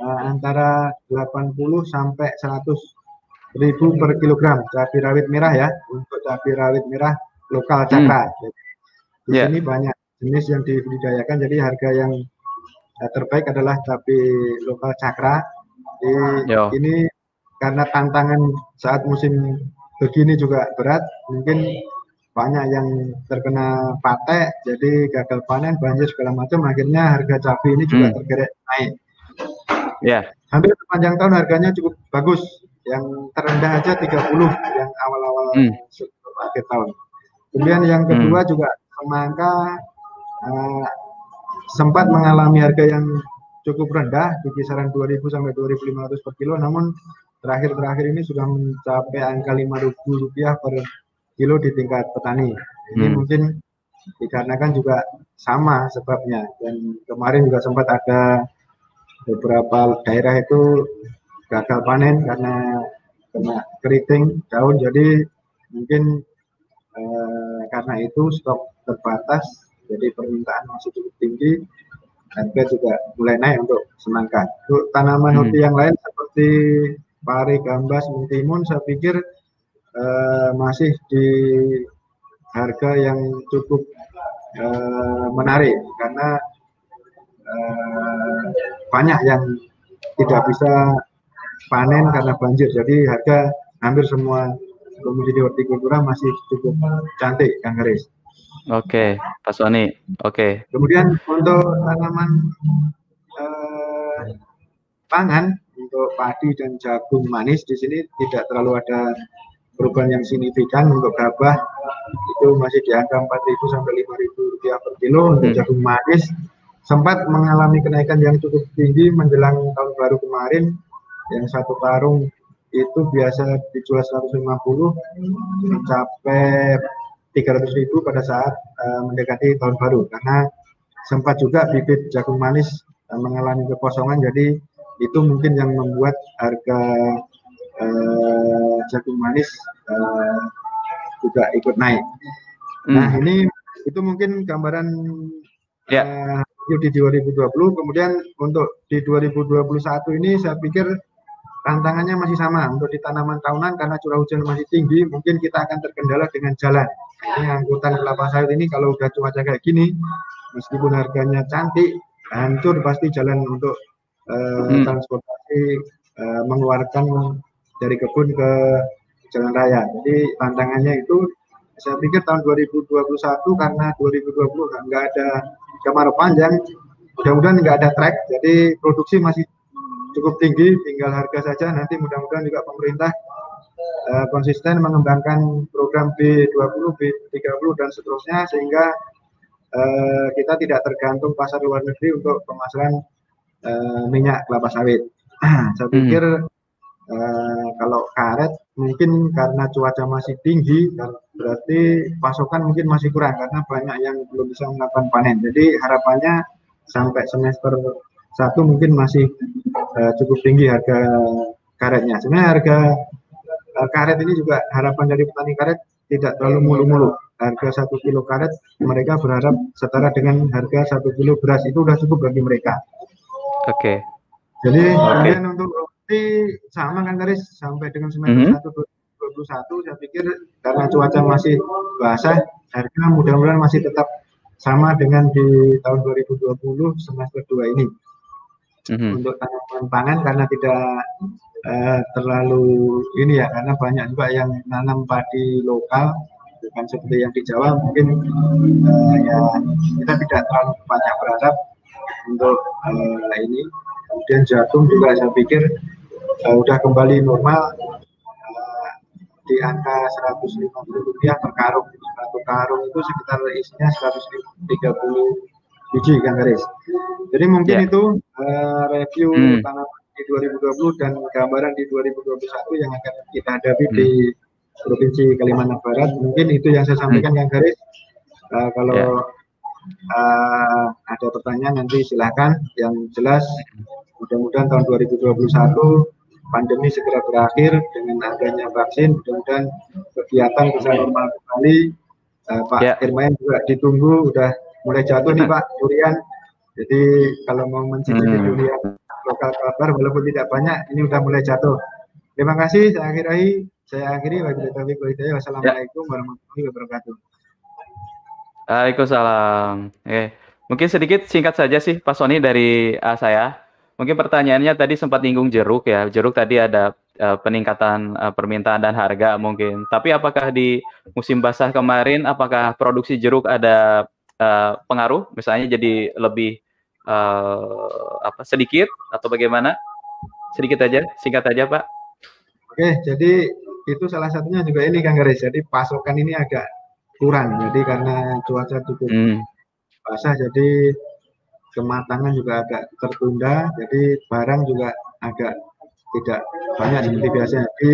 [SPEAKER 5] uh, antara 80 sampai 100 ribu per kilogram cabai rawit merah ya untuk cabai rawit merah lokal cakra. Hmm. Jadi, di yeah. sini banyak jenis yang dibudidayakan jadi harga yang terbaik adalah cabai lokal cakra. Jadi Yo. ini karena tantangan saat musim begini juga berat, mungkin banyak yang terkena patek, jadi gagal panen, banjir segala macam, akhirnya harga cabai ini juga hmm. tergerak naik. Ya. Yeah. Hampir sepanjang tahun harganya cukup bagus, yang terendah aja 30 yang awal-awal hmm. akhir tahun. Kemudian yang kedua hmm. juga semangka uh, sempat mengalami harga yang cukup rendah di kisaran 2000 sampai 2500 per kilo, namun terakhir-terakhir ini sudah mencapai angka 5000 rupiah per kilo di tingkat petani. Ini hmm. mungkin dikarenakan juga sama sebabnya dan kemarin juga sempat ada beberapa daerah itu gagal panen karena kena keriting daun jadi mungkin eh, karena itu stok terbatas jadi permintaan masih cukup tinggi harga juga mulai naik untuk semangka untuk tanaman hmm. yang lain seperti pari gambas mentimun saya pikir uh, masih di harga yang cukup uh, menarik karena uh, banyak yang tidak bisa panen karena banjir. Jadi harga hampir semua komoditi hortikultura masih cukup cantik, Kang Garis.
[SPEAKER 1] Oke, Pak Sony. Oke.
[SPEAKER 5] Kemudian untuk tanaman uh, pangan untuk padi dan jagung manis di sini tidak terlalu ada perubahan yang signifikan untuk gabah itu masih di angka 4.000 sampai 5.000 rupiah per kilo untuk hmm. jagung manis sempat mengalami kenaikan yang cukup tinggi menjelang tahun baru kemarin yang satu karung itu biasa dijual 150 mencapai 300 ribu pada saat uh, mendekati tahun baru karena sempat juga bibit jagung manis uh, mengalami kekosongan jadi itu mungkin yang membuat harga uh, jagung manis uh, juga ikut naik. Hmm. Nah ini itu mungkin gambaran yeah. uh, di 2020. Kemudian untuk di 2021 ini saya pikir tantangannya masih sama untuk di tanaman tahunan karena curah hujan masih tinggi. Mungkin kita akan terkendala dengan jalan. Ini angkutan kelapa sawit ini kalau udah cuaca kayak gini, meskipun harganya cantik, hancur pasti jalan untuk uh, hmm. transportasi uh, mengeluarkan dari kebun ke jalan raya. Jadi tantangannya itu saya pikir tahun 2021 karena 2020 nggak ada kemarau panjang, mudah-mudahan nggak ada track, jadi produksi masih cukup tinggi, tinggal harga saja. Nanti mudah-mudahan juga pemerintah uh, konsisten mengembangkan program B20, B30 dan seterusnya sehingga uh, kita tidak tergantung pasar luar negeri untuk pemasaran uh, minyak kelapa sawit. saya pikir hmm Eh, kalau karet mungkin karena cuaca masih tinggi berarti pasokan mungkin masih kurang karena banyak yang belum bisa melakukan panen. Jadi harapannya sampai semester satu mungkin masih uh, cukup tinggi harga karetnya. Sebenarnya harga uh, karet ini juga harapan dari petani karet tidak terlalu mulu-mulu. Harga satu kilo karet mereka berharap setara dengan harga satu kilo beras itu sudah cukup bagi mereka.
[SPEAKER 1] Oke. Okay.
[SPEAKER 5] Jadi okay. kemudian untuk roti sama kan Karis sampai dengan semester mm -hmm. 1 2021 saya pikir karena cuaca masih basah harga mudah-mudahan masih tetap sama dengan di tahun 2020 semester 2 ini. Mm -hmm. Untuk tanaman pangan karena tidak uh, terlalu ini ya karena banyak juga yang nanam padi lokal bukan seperti yang di Jawa mungkin uh, ya kita tidak terlalu banyak berharap untuk uh, ini kemudian jagung juga saya pikir uh, udah kembali normal di angka 150 rupiah per karung satu karung itu sekitar isinya 130 biji kan garis jadi mungkin yeah. itu uh, review hmm. tanaman di 2020 dan gambaran di 2021 yang akan kita hadapi hmm. di Provinsi Kalimantan Barat. Mungkin itu yang saya sampaikan, hmm. Kang Garis. Uh, kalau yeah. Ya. uh, ada pertanyaan nanti silakan. Yang jelas mudah-mudahan tahun 2021 pandemi segera berakhir dengan adanya vaksin. Mudah-mudahan kegiatan bisa normal kembali. Uh, Pak yeah. Irmain juga ditunggu, udah mulai jatuh nih Pak durian. Jadi kalau mau mencicipi hmm. durian lokal kabar walaupun tidak banyak, ini udah mulai jatuh. Terima kasih, saya akhiri. Saya akhiri. Wassalamualaikum warahmatullahi wabarakatuh.
[SPEAKER 1] Waalaikumsalam. Eh, mungkin sedikit singkat saja sih Pak Sony dari uh, saya. Mungkin pertanyaannya tadi sempat nyinggung jeruk ya. Jeruk tadi ada uh, peningkatan uh, permintaan dan harga mungkin. Tapi apakah di musim basah kemarin apakah produksi jeruk ada uh, pengaruh misalnya jadi lebih uh, apa sedikit atau bagaimana? Sedikit aja, singkat aja Pak.
[SPEAKER 5] Oke, jadi itu salah satunya juga ini Kang Garis. Jadi pasokan ini agak kurang. Jadi karena cuaca cukup hmm. basah, jadi kematangan juga agak tertunda. Jadi barang juga agak tidak banyak seperti biasanya. Di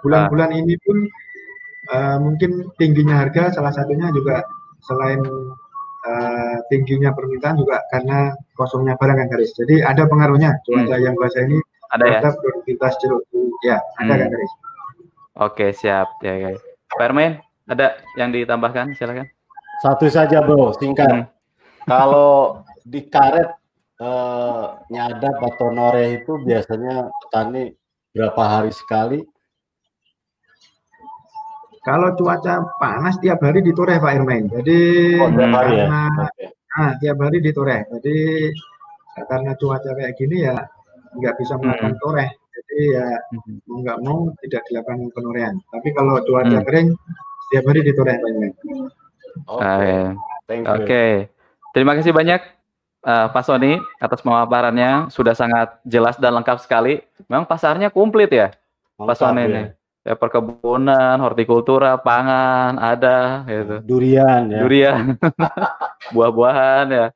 [SPEAKER 5] bulan-bulan ini pun uh, mungkin tingginya harga salah satunya juga selain uh, tingginya permintaan juga karena kosongnya barang kan Garis. Jadi ada pengaruhnya cuaca hmm. yang basah ini
[SPEAKER 1] ada ya?
[SPEAKER 5] produktivitas jeruk ya ada hmm. kan Garis.
[SPEAKER 1] Oke siap ya guys. Pak Ermain ada yang ditambahkan silakan.
[SPEAKER 2] Satu saja bro singkat. Hmm. Kalau di karet eh, nyadap atau noreh itu biasanya petani berapa hari sekali?
[SPEAKER 5] Kalau cuaca panas tiap hari ditoreh Pak Irmain. Jadi oh, tiap hari ya? karena, ya? Nah, tiap hari ditoreh. Jadi karena cuaca kayak gini ya nggak bisa melakukan hmm. toreh jadi ya hmm. mau nggak mau tidak dilakukan penorehan tapi kalau cuaca hmm. kering setiap hari ditoreh banyak
[SPEAKER 1] oke okay. okay. terima kasih banyak uh, Pak Sony atas pemaparannya sudah sangat jelas dan lengkap sekali memang pasarnya komplit ya lengkap, Pak Sony ya. ini ya perkebunan, hortikultura, pangan ada gitu.
[SPEAKER 2] Durian ya.
[SPEAKER 1] Durian. Buah-buahan ya.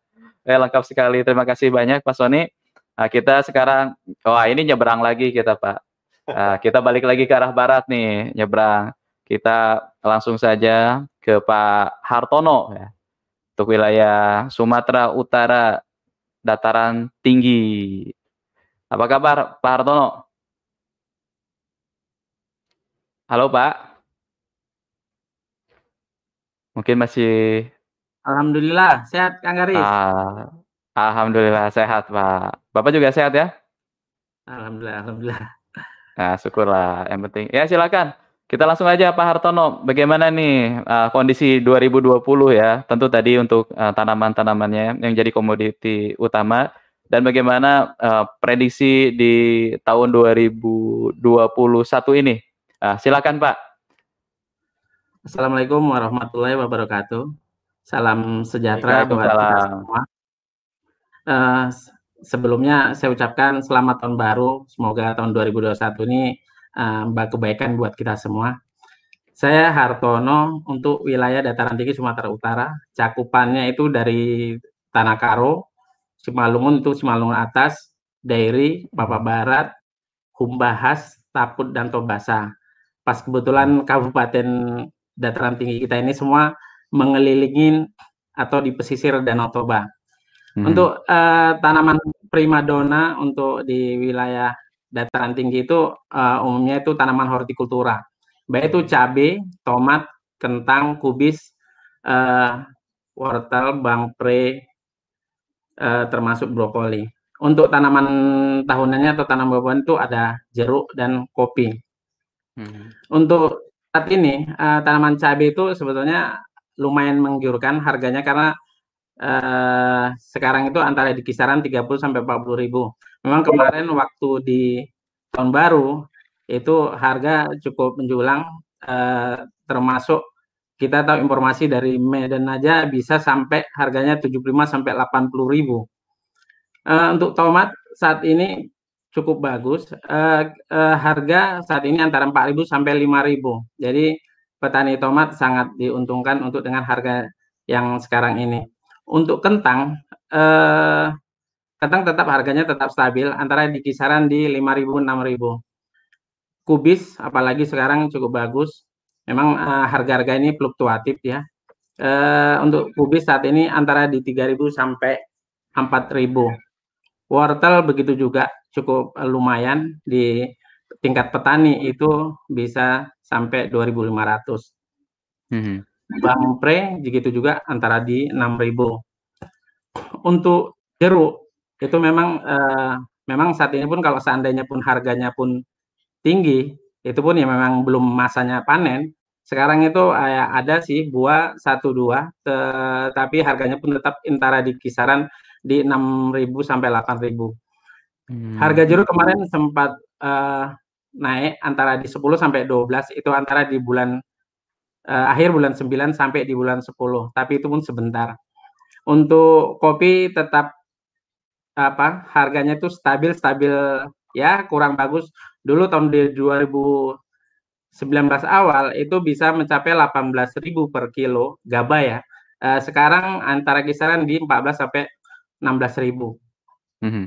[SPEAKER 1] Eh lengkap sekali. Terima kasih banyak Pak Sony. Nah, kita sekarang, wah ini nyebrang lagi kita Pak. Nah, kita balik lagi ke arah barat nih, nyebrang. Kita langsung saja ke Pak Hartono ya. Untuk wilayah Sumatera Utara, dataran tinggi. Apa kabar Pak Hartono? Halo Pak. Mungkin masih
[SPEAKER 6] Alhamdulillah sehat Kang Garis.
[SPEAKER 1] Ah, Alhamdulillah sehat, Pak. Bapak juga sehat ya?
[SPEAKER 6] Alhamdulillah, alhamdulillah.
[SPEAKER 1] Nah, syukurlah. Yang penting. Ya, silakan. Kita langsung aja Pak Hartono, bagaimana nih uh, kondisi 2020 ya? Tentu tadi untuk uh, tanaman-tanamannya yang jadi komoditi utama dan bagaimana uh, prediksi di tahun 2021 ini? Uh, silakan Pak.
[SPEAKER 6] Assalamualaikum warahmatullahi wabarakatuh. Salam sejahtera buat kita semua. Uh, sebelumnya saya ucapkan selamat tahun baru. Semoga tahun 2021 ini uh, kebaikan buat kita semua. Saya Hartono untuk wilayah dataran tinggi Sumatera Utara. Cakupannya itu dari Tanah Karo, Simalungun itu Simalungun Atas, Dairi, Papa Barat, Humbahas, Taput, dan Tobasa. Pas kebetulan kabupaten dataran tinggi kita ini semua mengelilingin atau di pesisir Danau Toba. Hmm. Untuk uh, tanaman primadona untuk di wilayah dataran tinggi itu uh, umumnya itu tanaman hortikultura, baik itu cabai, tomat, kentang, kubis, uh, wortel, bangpre, uh, termasuk brokoli. Untuk tanaman tahunannya atau tanaman buah-buahan itu ada jeruk dan kopi. Hmm. Untuk saat ini uh, tanaman cabai itu sebetulnya lumayan menggiurkan harganya karena uh, sekarang itu antara di kisaran 30 sampai 40 ribu. Memang kemarin waktu di tahun baru itu harga cukup menjulang uh, termasuk kita tahu informasi dari Medan aja bisa sampai harganya 75 sampai 80 ribu. Uh, untuk tomat saat ini cukup bagus. Uh, uh, harga saat ini antara 4.000 sampai 5.000. Jadi petani tomat sangat diuntungkan untuk dengan harga yang sekarang ini. Untuk kentang, uh, kentang tetap harganya tetap stabil antara di kisaran di 5.000 6.000. Kubis apalagi sekarang cukup bagus memang uh, harga-harga ini fluktuatif ya. Uh, untuk kubis saat ini antara di 3.000 sampai 4.000. Wortel begitu juga cukup lumayan di tingkat petani itu bisa sampai 2.500. Hmm. Bang pre begitu juga antara di 6.000. Untuk jeruk itu memang uh, memang saat ini pun kalau seandainya pun harganya pun tinggi itu pun ya memang belum masanya panen sekarang itu uh, ada sih buah satu dua, tetapi harganya pun tetap antara di kisaran di 6.000 sampai 8.000. Hmm. Harga jeruk kemarin sempat uh, naik antara di 10 sampai 12 itu antara di bulan uh, akhir bulan 9 sampai di bulan 10, tapi itu pun sebentar. Untuk kopi tetap apa harganya itu stabil stabil ya kurang bagus. Dulu tahun di 2000 19 awal itu bisa mencapai 18.000 per kilo gaba ya. Uh, sekarang antara kisaran di 14 sampai 16.000. Mm -hmm.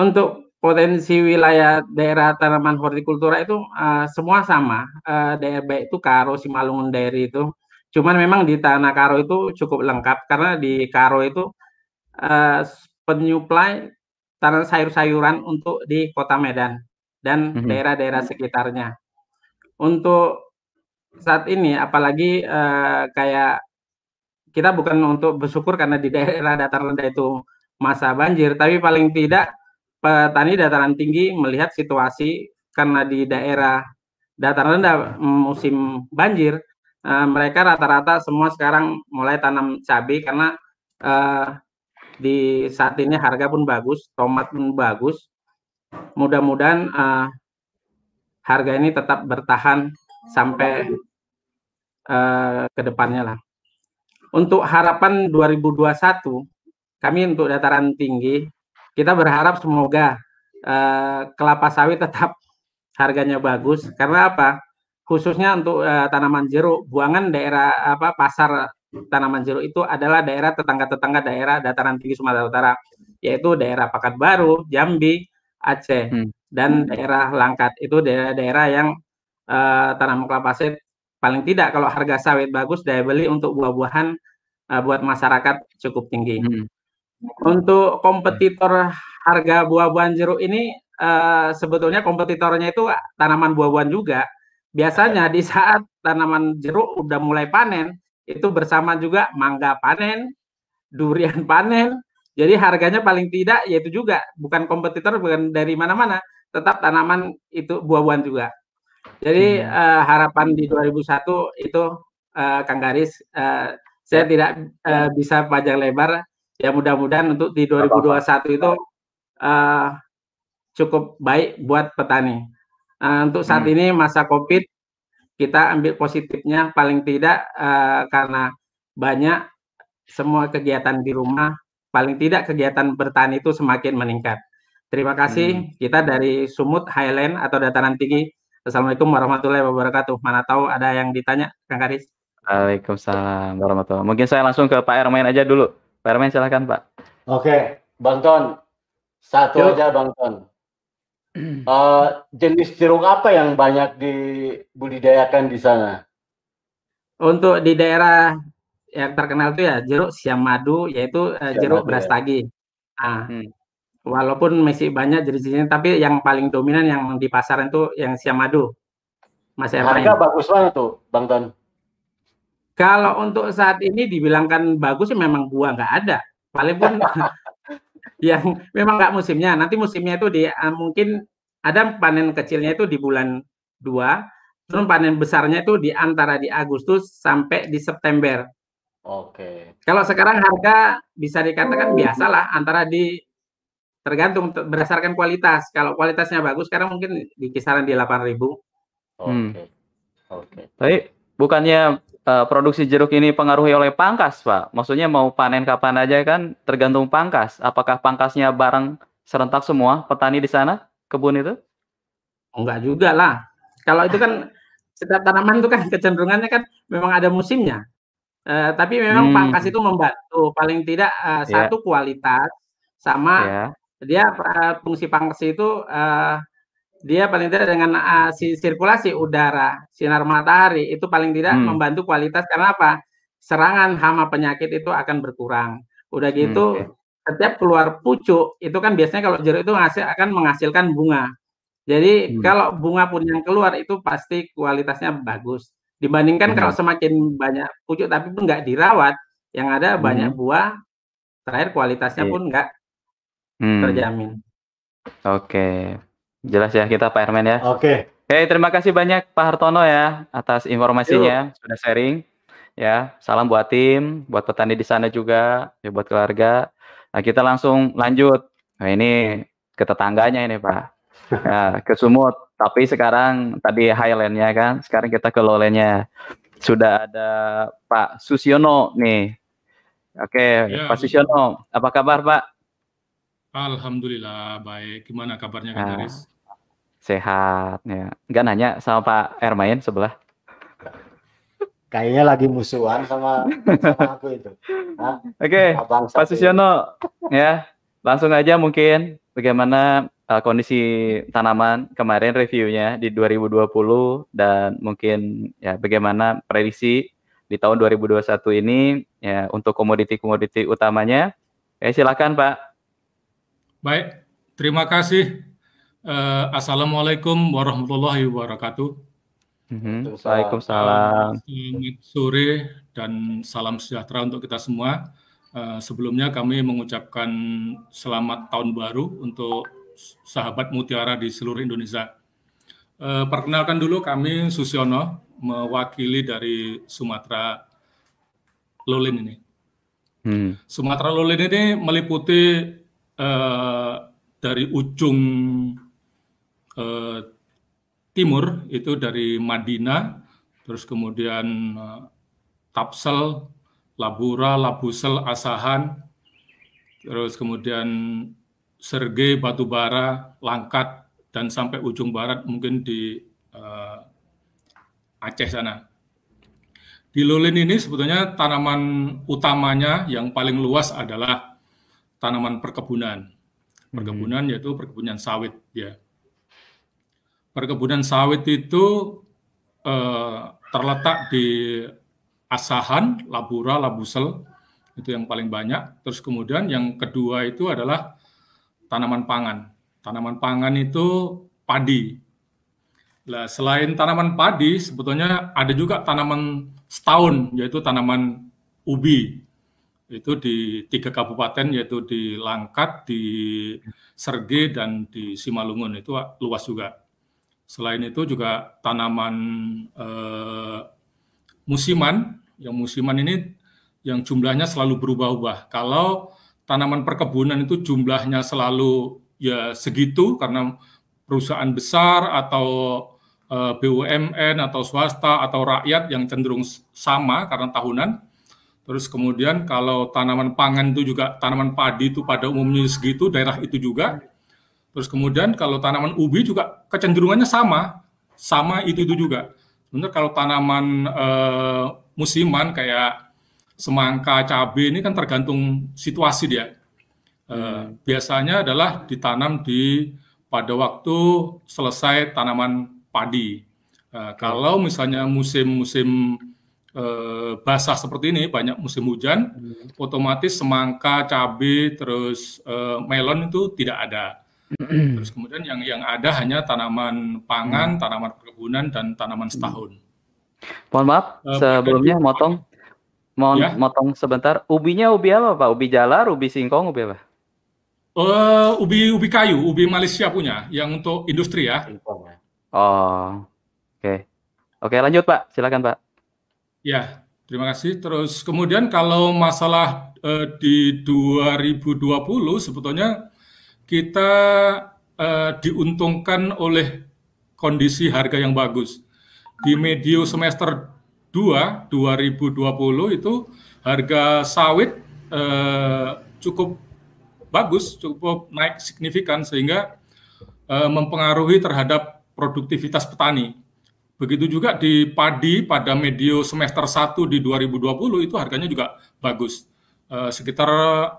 [SPEAKER 6] Untuk potensi wilayah daerah tanaman hortikultura itu uh, semua sama. Uh, daerah baik itu Karo, Simalungun Dairi itu. Cuman memang di Tanah Karo itu cukup lengkap karena di Karo itu uh, penyuplai tanah sayur-sayuran untuk di Kota Medan dan mhm. daerah-daerah sekitarnya untuk saat ini apalagi uh, kayak kita bukan untuk bersyukur karena di daerah dataran rendah itu masa banjir, tapi paling tidak petani dataran tinggi melihat situasi karena di daerah dataran rendah musim banjir, uh, mereka rata-rata semua sekarang mulai tanam cabai karena uh, di saat ini harga pun bagus, tomat pun bagus. Mudah-mudahan uh, harga ini tetap bertahan sampai uh, ke depannya lah. Untuk harapan 2021, kami untuk dataran tinggi, kita berharap semoga uh, kelapa sawit tetap harganya bagus. Karena apa? Khususnya untuk uh, tanaman jeruk, buangan daerah apa pasar tanaman jeruk itu adalah daerah tetangga-tetangga daerah dataran tinggi Sumatera Utara, yaitu daerah Pakat Baru, Jambi, Aceh. Hmm dan daerah Langkat itu daerah-daerah yang uh, tanam kelapa sawit paling tidak kalau harga sawit bagus daya beli untuk buah-buahan uh, buat masyarakat cukup tinggi. Hmm. Untuk kompetitor harga buah-buahan jeruk ini uh, sebetulnya kompetitornya itu tanaman buah-buahan juga. Biasanya di saat tanaman jeruk udah mulai panen itu bersama juga mangga panen, durian panen. Jadi harganya paling tidak yaitu juga bukan kompetitor bukan dari mana-mana, tetap tanaman itu buah-buahan juga. Jadi hmm. uh, harapan di 2001 itu uh, Kang Garis, uh, saya tidak uh, bisa panjang lebar. Ya mudah-mudahan untuk di 2021 itu uh, cukup baik buat petani. Uh, untuk saat hmm. ini masa COVID kita ambil positifnya paling tidak uh, karena banyak semua kegiatan di rumah paling tidak kegiatan bertani itu semakin meningkat. Terima kasih. Hmm. Kita dari Sumut Highland atau dataran tinggi. Assalamualaikum warahmatullahi wabarakatuh. Mana tahu ada yang ditanya, Kang Karis.
[SPEAKER 1] Waalaikumsalam warahmatullahi Mungkin saya langsung ke Pak Ermain aja dulu. Pak Ermain silahkan Pak.
[SPEAKER 2] Oke, Bang Ton. Satu Yuk. aja Bang Ton. Uh, jenis jeruk apa yang banyak dibudidayakan di sana?
[SPEAKER 6] Untuk di daerah yang terkenal itu ya jeruk siam madu, yaitu uh, jeruk brastagi. Ya. Ah. Hmm walaupun masih banyak jenis-jenisnya, tapi yang paling dominan yang di pasaran itu yang siamado.
[SPEAKER 2] Mas Harga bagus banget tuh, Bang Ton.
[SPEAKER 6] Kalau untuk saat ini dibilangkan bagus memang buah nggak ada. Paling pun yang memang nggak musimnya. Nanti musimnya itu di uh, mungkin ada panen kecilnya itu di bulan 2, terus panen besarnya itu di antara di Agustus sampai di September.
[SPEAKER 2] Oke.
[SPEAKER 6] Kalau sekarang harga bisa dikatakan biasalah antara di tergantung berdasarkan kualitas. Kalau kualitasnya bagus sekarang mungkin di kisaran di 8.000. Oke.
[SPEAKER 1] Hmm. Oke. Tapi bukannya uh, produksi jeruk ini pengaruhi oleh pangkas, Pak? Maksudnya mau panen kapan aja kan tergantung pangkas. Apakah pangkasnya bareng serentak semua petani di sana kebun itu?
[SPEAKER 6] Enggak juga lah. Kalau itu kan setiap tanaman itu kan kecenderungannya kan memang ada musimnya. Uh, tapi memang hmm. pangkas itu membantu paling tidak uh, satu kualitas sama yeah. dia uh, fungsi pangkas itu uh, dia paling tidak dengan uh, si sirkulasi udara, sinar matahari itu paling tidak hmm. membantu kualitas karena apa? Serangan hama penyakit itu akan berkurang. Udah hmm, gitu hmm, okay. setiap keluar pucuk itu kan biasanya kalau jeruk itu ngasih akan menghasilkan bunga. Jadi hmm. kalau bunga pun yang keluar itu pasti kualitasnya bagus. Dibandingkan hmm. kalau semakin banyak pucuk tapi pun nggak dirawat, yang ada hmm. banyak buah, terakhir kualitasnya okay. pun nggak hmm. terjamin.
[SPEAKER 1] Oke. Okay. Jelas ya kita Pak Hermen ya.
[SPEAKER 2] Oke.
[SPEAKER 1] Oke, terima kasih banyak Pak Hartono ya atas informasinya, Yuk. sudah sharing. Ya, salam buat tim, buat petani di sana juga, ya buat keluarga. Nah, kita langsung lanjut. Nah, ini ke tetangganya ini Pak. Ya, ke Sumut. Tapi sekarang tadi highlandnya kan, sekarang kita ke lowlandnya. Sudah ada Pak Susiono nih. Oke, ya, Pak Susiono, apa kabar Pak?
[SPEAKER 7] Alhamdulillah baik. Gimana kabarnya Kak nah,
[SPEAKER 1] Sehat ya. Enggak nanya sama Pak Ermain sebelah.
[SPEAKER 2] Kayaknya lagi musuhan sama, sama aku itu.
[SPEAKER 1] Oke, okay, Pak Susiono ya. Langsung aja mungkin bagaimana uh, kondisi tanaman kemarin reviewnya di 2020 dan mungkin ya bagaimana prediksi di tahun 2021 ini ya untuk komoditi-komoditi utamanya. Ya silakan Pak.
[SPEAKER 7] Baik, terima kasih. Uh, Assalamualaikum warahmatullahi wabarakatuh.
[SPEAKER 1] Mm-hmm. Waalaikumsalam.
[SPEAKER 7] Selamat sore dan salam sejahtera untuk kita semua. Uh, sebelumnya kami mengucapkan selamat tahun baru untuk sahabat Mutiara di seluruh Indonesia. Uh, perkenalkan dulu kami Susiono, mewakili dari Sumatera Lolin ini. Hmm. Sumatera Lolin ini meliputi uh, dari ujung uh, timur itu dari Madinah, terus kemudian uh, Tapsel, Labura, Labusel, Asahan, terus kemudian Serge, Batubara, Langkat, dan sampai ujung barat mungkin di uh, Aceh sana. Di Lulin ini sebetulnya tanaman utamanya yang paling luas adalah tanaman perkebunan. Perkebunan hmm. yaitu perkebunan sawit ya. Perkebunan sawit itu eh, terletak di Asahan, Labura, Labusel itu yang paling banyak. Terus kemudian yang kedua itu adalah tanaman pangan. Tanaman pangan itu padi. Nah, selain tanaman padi, sebetulnya ada juga tanaman setahun, yaitu tanaman ubi itu di tiga kabupaten yaitu di Langkat, di Serge dan di Simalungun itu luas juga. Selain itu juga tanaman eh, musiman, yang musiman ini yang jumlahnya selalu berubah-ubah. Kalau tanaman perkebunan itu jumlahnya selalu ya segitu karena perusahaan besar atau eh, BUMN atau swasta atau rakyat yang cenderung sama karena tahunan Terus kemudian kalau tanaman pangan itu juga tanaman padi itu pada umumnya segitu daerah itu juga. Terus kemudian kalau tanaman ubi juga kecenderungannya sama, sama itu itu juga. Sebenarnya kalau tanaman eh, musiman kayak semangka, cabai ini kan tergantung situasi dia. Eh, biasanya adalah ditanam di pada waktu selesai tanaman padi. Eh, kalau misalnya musim-musim eh, basah seperti ini, banyak musim hujan, hmm. otomatis semangka, cabai, terus eh, melon itu tidak ada. terus kemudian yang yang ada hanya tanaman pangan, hmm. tanaman perkebunan dan tanaman setahun.
[SPEAKER 1] Mohon maaf, uh, sebelumnya motong, mohon ya? motong sebentar. Ubinya ubi apa Pak? Ubi jalar, ubi singkong, ubi apa?
[SPEAKER 7] Uh, ubi ubi kayu, ubi Malaysia punya, yang untuk industri ya.
[SPEAKER 1] Oh, oke. Okay. Oke, lanjut Pak. Silakan Pak.
[SPEAKER 7] Ya, terima kasih. Terus kemudian kalau masalah uh, di 2020 sebetulnya kita uh, diuntungkan oleh kondisi harga yang bagus. Di medio semester 2 2020 itu harga sawit uh, cukup bagus, cukup naik signifikan sehingga uh, mempengaruhi terhadap produktivitas petani. Begitu juga di padi pada medio semester 1 di 2020 itu harganya juga bagus. Eh, sekitar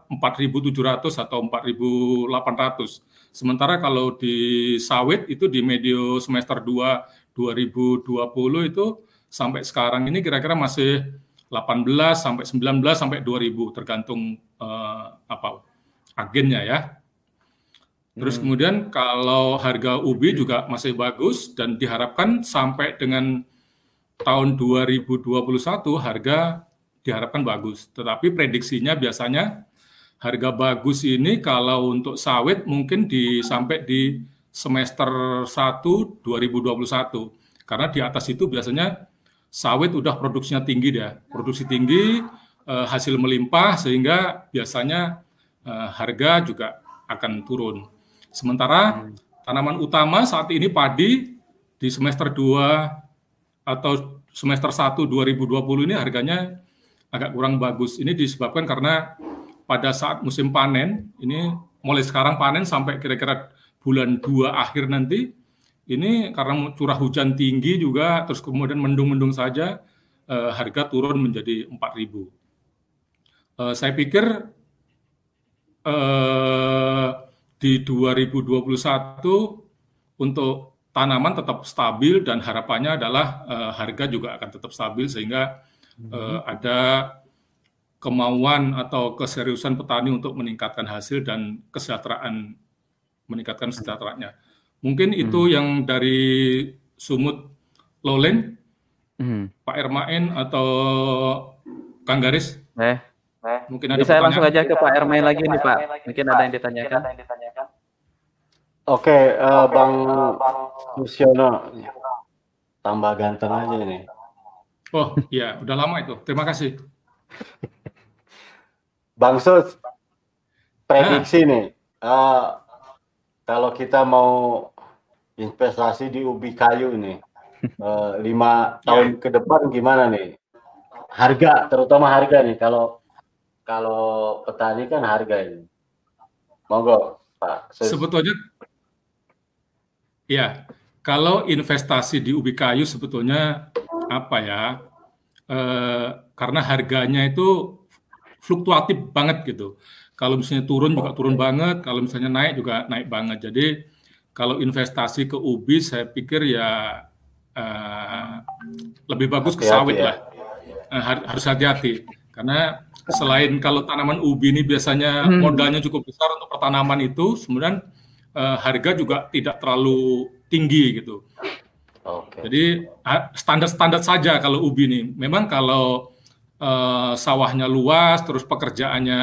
[SPEAKER 7] 4.700 atau 4.800. Sementara kalau di sawit itu di medio semester 2 2020 itu sampai sekarang ini kira-kira masih 18 sampai 19 sampai 2000 tergantung eh, apa agennya ya. Terus hmm. kemudian kalau harga ubi juga masih bagus dan diharapkan sampai dengan tahun 2021 harga diharapkan bagus. Tetapi prediksinya biasanya harga bagus ini kalau untuk sawit mungkin di sampai di semester 1 2021. Karena di atas itu biasanya sawit udah produksinya tinggi dia. Produksi tinggi, eh, hasil melimpah sehingga biasanya eh, harga juga akan turun. Sementara hmm. tanaman utama saat ini padi di semester 2 atau semester 1 2020 ini harganya agak kurang bagus. Ini disebabkan karena pada saat musim panen, ini mulai sekarang panen sampai kira-kira bulan 2 akhir nanti, ini karena curah hujan tinggi juga, terus kemudian mendung-mendung saja, eh, harga turun menjadi 4.000. Eh, saya pikir eh, di 2021 untuk tanaman tetap stabil dan harapannya adalah uh, harga juga akan tetap stabil sehingga uh, ada kemauan atau keseriusan petani untuk meningkatkan hasil dan kesejahteraan meningkatkan sejahteraannya. Mungkin hmm. itu yang dari Sumut Lowland, hmm. Pak Ermain atau Kang Garis.
[SPEAKER 1] Eh, Mungkin ada saya langsung aja ke Pak Ermain lagi nih Pak. Mungkin ada yang ditanyakan.
[SPEAKER 2] Oke, uh, Bang Musiono, tambah ganteng aja nih.
[SPEAKER 7] Oh iya, udah lama itu. Terima kasih.
[SPEAKER 2] Bang Sus, prediksi nah. nih, uh, kalau kita mau investasi di ubi kayu nih, uh, lima tahun ke depan gimana nih? Harga, terutama harga nih, kalau kalau petani kan harga ini. Monggo, Pak.
[SPEAKER 7] Sebetulnya, ya, kalau investasi di ubi kayu sebetulnya apa ya? Eh, karena harganya itu fluktuatif banget gitu. Kalau misalnya turun juga turun banget, kalau misalnya naik juga naik banget. Jadi kalau investasi ke ubi, saya pikir ya eh, lebih bagus ke sawit ya. lah. Eh, harus hati-hati karena selain kalau tanaman ubi ini biasanya hmm. modalnya cukup besar untuk pertanaman itu, kemudian uh, harga juga tidak terlalu tinggi gitu. Okay. Jadi standar-standar saja kalau ubi ini. Memang kalau uh, sawahnya luas, terus pekerjaannya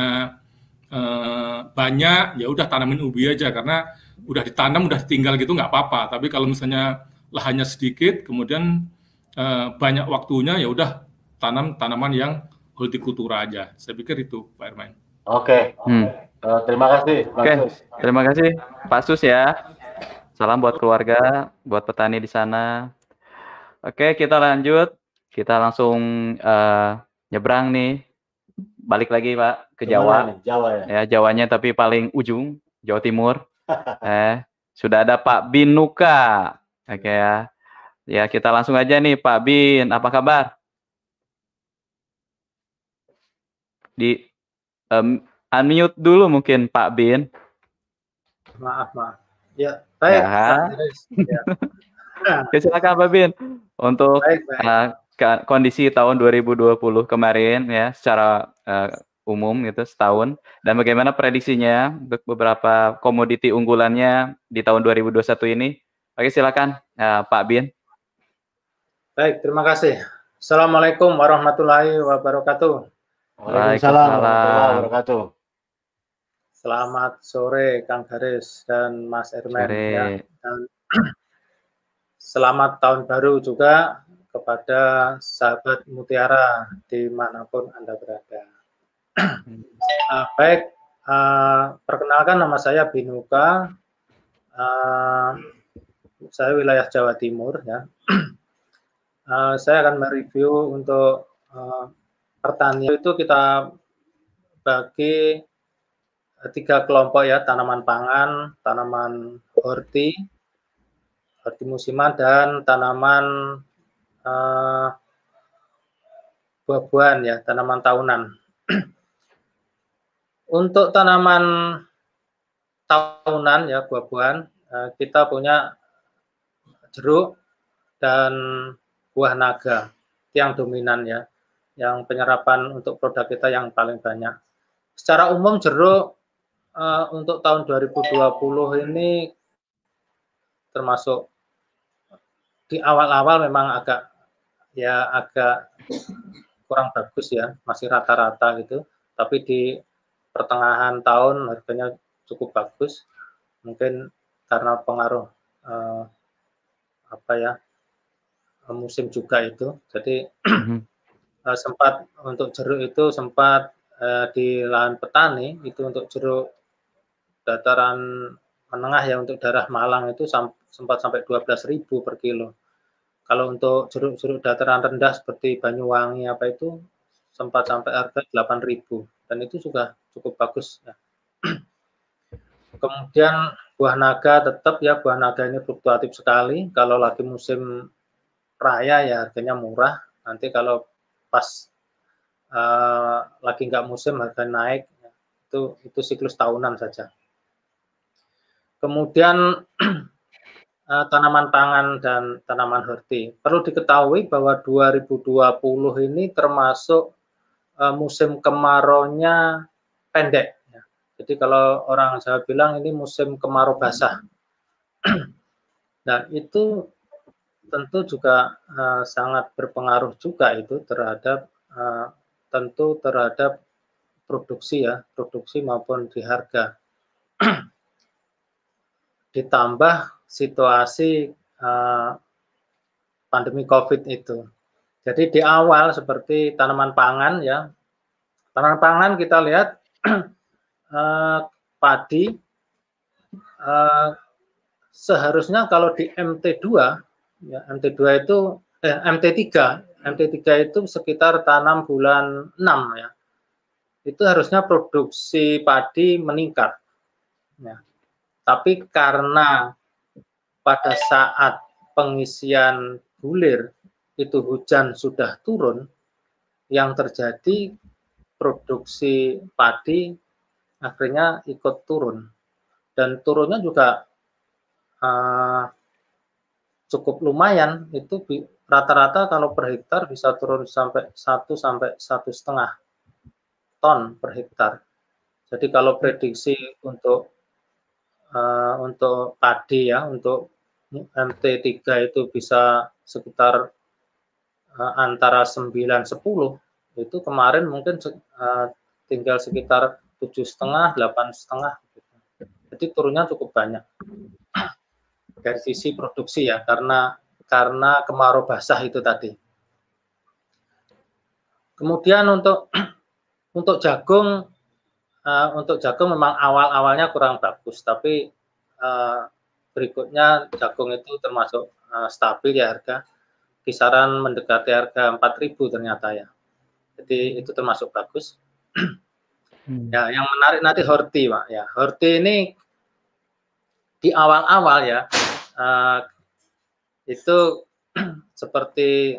[SPEAKER 7] uh, banyak, ya udah tanamin ubi aja karena udah ditanam, udah tinggal gitu nggak apa-apa. Tapi kalau misalnya lahannya sedikit, kemudian uh, banyak waktunya, ya udah tanam tanaman yang hortikultura aja. Saya pikir itu Pak Ermain.
[SPEAKER 2] Oke. Okay. Hmm. Uh, terima kasih
[SPEAKER 1] Pak okay. Sus. Terima kasih Pak Sus ya. Salam buat keluarga, buat petani di sana. Oke, kita lanjut. Kita langsung uh, nyebrang nih. Balik lagi Pak ke Jawa. Nih?
[SPEAKER 2] Jawa ya.
[SPEAKER 1] Ya, Jawanya tapi paling ujung, Jawa Timur. eh, sudah ada Pak Binuka. Oke ya. Ya, kita langsung aja nih Pak Bin, apa kabar? Di um, unmute dulu mungkin Pak Bin.
[SPEAKER 8] Maaf, maaf. Ya, baik.
[SPEAKER 1] Ya. ya. Oke, silakan Pak Bin untuk baik, baik. Uh, kondisi tahun 2020 kemarin ya secara uh, umum gitu setahun dan bagaimana prediksinya untuk beberapa komoditi unggulannya di tahun 2021 ini. Oke silakan uh, Pak Bin.
[SPEAKER 8] Baik, terima kasih. Assalamualaikum warahmatullahi wabarakatuh.
[SPEAKER 2] Waalaikumsalam warahmatullahi wabarakatuh.
[SPEAKER 8] Selamat sore Kang Garis dan Mas Ermen ya. Dan selamat tahun baru juga kepada sahabat Mutiara di mana pun Anda berada. uh, baik, uh, perkenalkan nama saya Binuka, uh, saya wilayah Jawa Timur ya. uh, saya akan mereview untuk uh, pertanian itu kita bagi tiga kelompok ya tanaman pangan, tanaman horti, horti musiman dan tanaman uh, buah-buahan ya, tanaman tahunan. Untuk tanaman tahunan ya buah-buahan, uh, kita punya jeruk dan buah naga yang dominan ya, yang penyerapan untuk produk kita yang paling banyak. Secara umum jeruk uh, untuk tahun 2020 ini termasuk di awal-awal memang agak ya agak kurang bagus ya, masih rata-rata gitu. Tapi di pertengahan tahun harganya cukup bagus. Mungkin karena pengaruh uh, apa ya musim juga itu. Jadi uh, sempat untuk jeruk itu sempat uh, di lahan petani itu untuk jeruk dataran menengah ya untuk daerah Malang itu sempat sampai 12.000 per kilo. Kalau untuk jeruk-jeruk dataran rendah seperti Banyuwangi apa itu sempat sampai harga 8.000 dan itu juga cukup bagus ya. Kemudian buah naga tetap ya buah naga ini fluktuatif sekali. Kalau lagi musim raya ya harganya murah. Nanti kalau pas uh, lagi nggak musim harga naik itu itu siklus tahunan saja. Kemudian uh, tanaman pangan dan tanaman horti. Perlu diketahui bahwa 2020 ini termasuk uh, musim kemarau-nya pendek. Ya. Jadi kalau orang Jawa bilang ini musim kemarau basah. nah itu tentu juga uh, sangat berpengaruh juga itu terhadap uh, tentu terhadap produksi ya, produksi maupun di harga. Ditambah situasi uh, pandemi COVID itu. Jadi di awal seperti tanaman pangan ya, tanaman pangan kita lihat uh, padi uh, seharusnya kalau di MT2 ya MT2 itu eh, MT3 MT3 itu sekitar tanam bulan 6 ya. Itu harusnya produksi padi meningkat. Ya. Tapi karena pada saat pengisian bulir itu hujan sudah turun, yang terjadi produksi padi akhirnya ikut turun. Dan turunnya juga uh, cukup lumayan, itu rata-rata kalau per hektar bisa turun sampai satu sampai satu setengah ton per hektar. Jadi kalau prediksi untuk uh, untuk padi ya, untuk MT3 itu bisa sekitar uh, antara 9 10 itu kemarin mungkin uh, tinggal sekitar tujuh setengah delapan setengah gitu. jadi turunnya cukup banyak dari sisi produksi ya karena karena kemarau basah itu tadi. Kemudian untuk untuk jagung uh, untuk jagung memang awal awalnya kurang bagus tapi uh, berikutnya jagung itu termasuk uh, stabil ya harga. Kisaran mendekati harga 4000 ternyata ya. Jadi itu termasuk bagus. Hmm. ya yang menarik nanti horti pak ya. Horti ini di awal-awal ya uh, itu seperti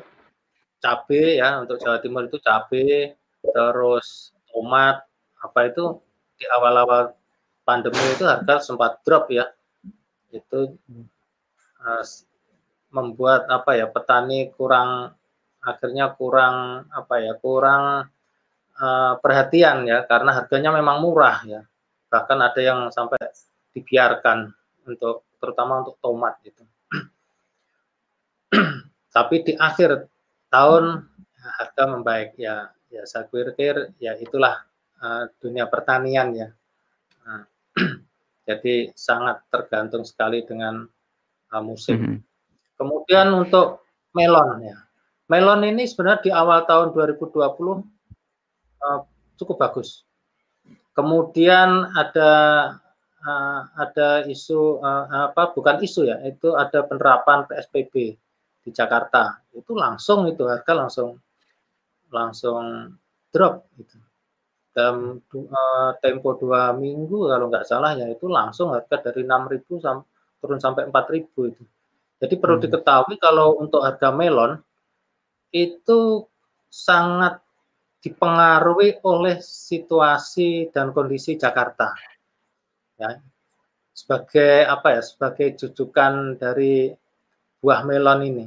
[SPEAKER 8] cabai ya untuk Jawa Timur itu cabai terus tomat apa itu di awal-awal pandemi itu harga sempat drop ya. Itu uh, membuat apa ya petani kurang akhirnya kurang apa ya kurang uh, perhatian ya karena harganya memang murah ya. Bahkan ada yang sampai dibiarkan untuk terutama untuk tomat gitu tapi di akhir tahun harga membaik ya ya saya pikir ya itulah uh, dunia pertanian ya nah, jadi sangat tergantung sekali dengan uh, musim mm -hmm. kemudian untuk melon ya melon ini sebenarnya di awal tahun 2020 uh, eh, cukup bagus. Kemudian ada uh, ada isu uh, apa bukan isu ya, itu ada penerapan PSBB di Jakarta. Itu langsung itu harga langsung langsung drop gitu. Dalam uh, tempo dua minggu kalau nggak salah ya itu langsung harga dari 6.000 sam turun sampai 4.000 itu. Jadi perlu hmm. diketahui kalau untuk harga melon itu sangat dipengaruhi oleh situasi dan kondisi Jakarta. Ya. Sebagai apa ya? Sebagai jujukan dari buah melon ini.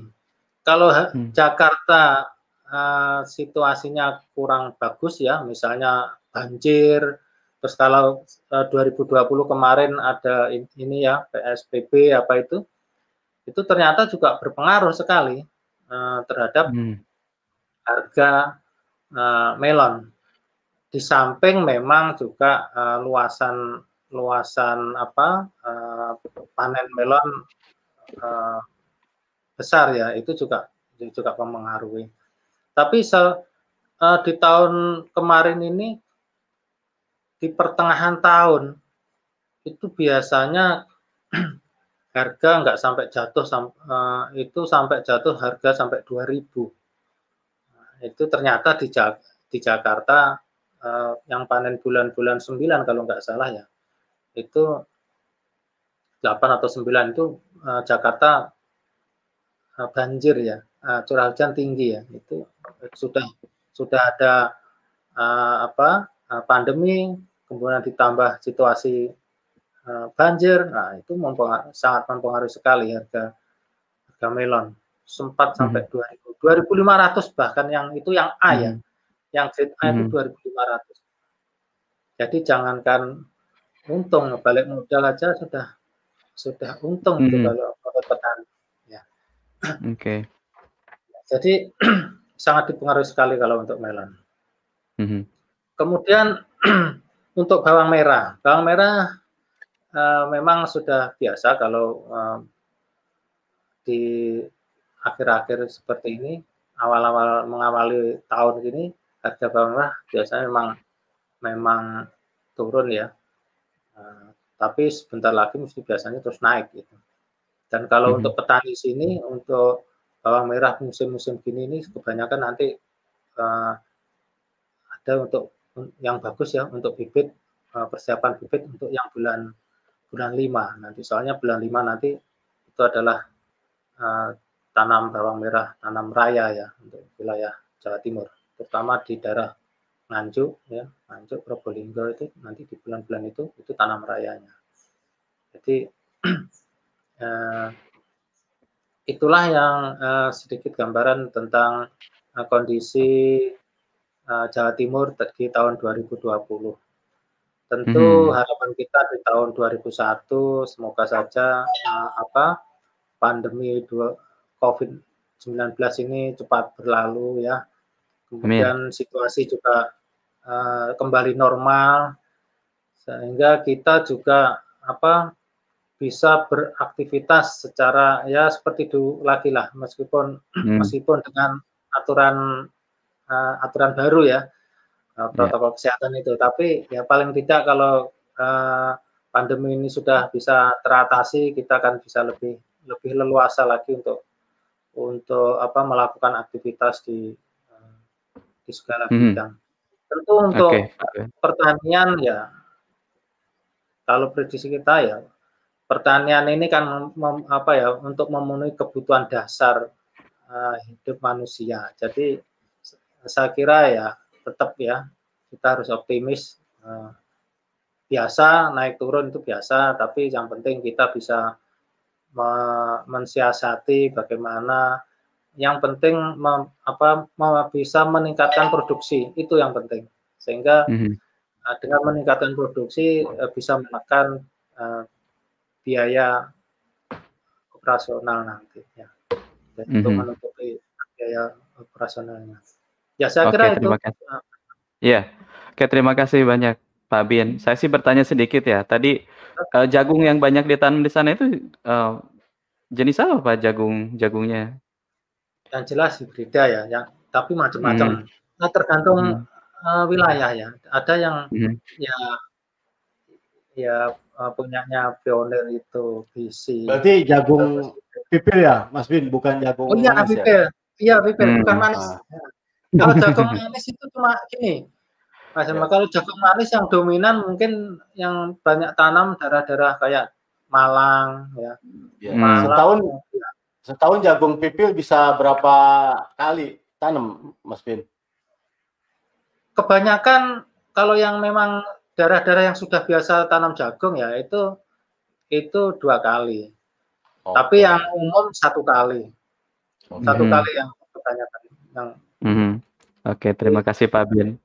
[SPEAKER 8] Kalau hmm. Jakarta uh, situasinya kurang bagus ya, misalnya banjir, terus kalau uh, 2020 kemarin ada ini ya PSBB apa itu, itu ternyata juga berpengaruh sekali uh, terhadap hmm. harga uh, melon. Di samping memang juga uh, luasan luasan apa uh, panen melon uh, besar ya itu juga juga mempengaruhi. Tapi se, uh, di tahun kemarin ini di pertengahan tahun itu biasanya harga nggak sampai jatuh uh, itu sampai jatuh harga sampai 2000 nah, itu ternyata di, di Jakarta uh, yang panen bulan-bulan 9 kalau nggak salah ya itu 8 atau 9 itu uh, Jakarta uh, banjir ya uh, curah hujan tinggi ya itu sudah sudah ada uh, apa uh, pandemi kemudian ditambah situasi Eh, banjir, nah itu mempengaruhi, sangat mempengaruhi sekali harga harga melon. Sempat sampai hmm. 2000, 2500 bahkan yang itu yang A ya, hmm. yang grade A itu hmm. 2500. Jadi jangankan untung balik modal aja sudah sudah untung hmm. itu kalau kalau petani. Ya.
[SPEAKER 1] Oke. Okay.
[SPEAKER 8] Jadi sangat dipengaruhi sekali kalau untuk melon. Hmm. Kemudian untuk bawang merah, bawang merah uh, memang sudah biasa kalau uh, di akhir-akhir seperti ini, awal-awal mengawali tahun ini, harga bawang merah biasanya memang memang turun ya. Uh, tapi sebentar lagi mesti biasanya terus naik gitu. Dan kalau hmm. untuk petani sini untuk bawang merah musim-musim gini ini kebanyakan nanti uh, ada untuk yang bagus ya untuk bibit uh, persiapan bibit untuk yang bulan bulan 5 nanti soalnya bulan 5 nanti itu adalah uh, tanam bawang merah tanam raya ya untuk wilayah Jawa Timur terutama di daerah Nganjuk ya Nganjuk Probolinggo itu nanti di bulan-bulan itu itu tanam rayanya jadi uh, itulah yang uh, sedikit gambaran tentang uh, kondisi uh, Jawa Timur di tahun 2020 Tentu hmm. harapan kita di tahun 2001 semoga saja uh, apa pandemi COVID-19 ini cepat berlalu ya. Kemudian Amin. situasi juga uh, kembali normal sehingga kita juga apa bisa beraktivitas secara ya seperti dulu lagi lah meskipun hmm. meskipun dengan aturan uh, aturan baru ya uh, protokol yeah. kesehatan itu. Tapi ya paling tidak kalau uh, pandemi ini sudah bisa teratasi, kita akan bisa lebih lebih leluasa lagi untuk untuk apa melakukan aktivitas di di segala mm -hmm. bidang. Tentu untuk okay. Okay. pertanian ya kalau prediksi kita ya pertanian ini kan mem, apa ya untuk memenuhi kebutuhan dasar uh, hidup manusia. Jadi saya kira ya tetap ya kita harus optimis uh, biasa naik turun itu biasa tapi yang penting kita bisa me mensiasati bagaimana yang penting mem, apa bisa meningkatkan produksi. Itu yang penting. Sehingga mm -hmm. dengan meningkatkan produksi uh, bisa menekan uh, biaya operasional nanti ya. Dan mm -hmm. untuk menutupi biaya operasionalnya. Ya saya Oke, kira
[SPEAKER 1] terima
[SPEAKER 8] itu
[SPEAKER 1] kasih. Uh, ya Oke terima kasih banyak Pak Bin saya sih bertanya sedikit ya. Tadi uh, jagung yang banyak ditanam di sana itu uh, jenis apa Pak jagung jagungnya
[SPEAKER 8] yang jelas berbeda ya, yang tapi macam-macam. Hmm. Nah, tergantung hmm. uh, wilayah ya. Ada yang hmm. ya ya uh, punyanya pionir itu BC.
[SPEAKER 2] Berarti jagung pipil ya, Mas Bin, bukan jagung
[SPEAKER 8] Oh iya, manis pipil. Ya? Iya, pipil, hmm. bukan manis. Ah. Kalau jagung manis itu cuma gini. Mas, ya. kalau jagung manis yang dominan mungkin yang banyak tanam daerah-daerah kayak Malang ya.
[SPEAKER 2] ya. Malang, Setahun ya Setahun jagung pipil bisa berapa kali tanam, Mas Bin?
[SPEAKER 8] Kebanyakan kalau yang memang daerah-daerah yang sudah biasa tanam jagung ya itu itu dua kali. Okay. Tapi yang umum satu kali. Okay. Satu kali yang kebanyakan. Yang...
[SPEAKER 1] Mm -hmm. Oke, okay, terima kasih Pak Bin.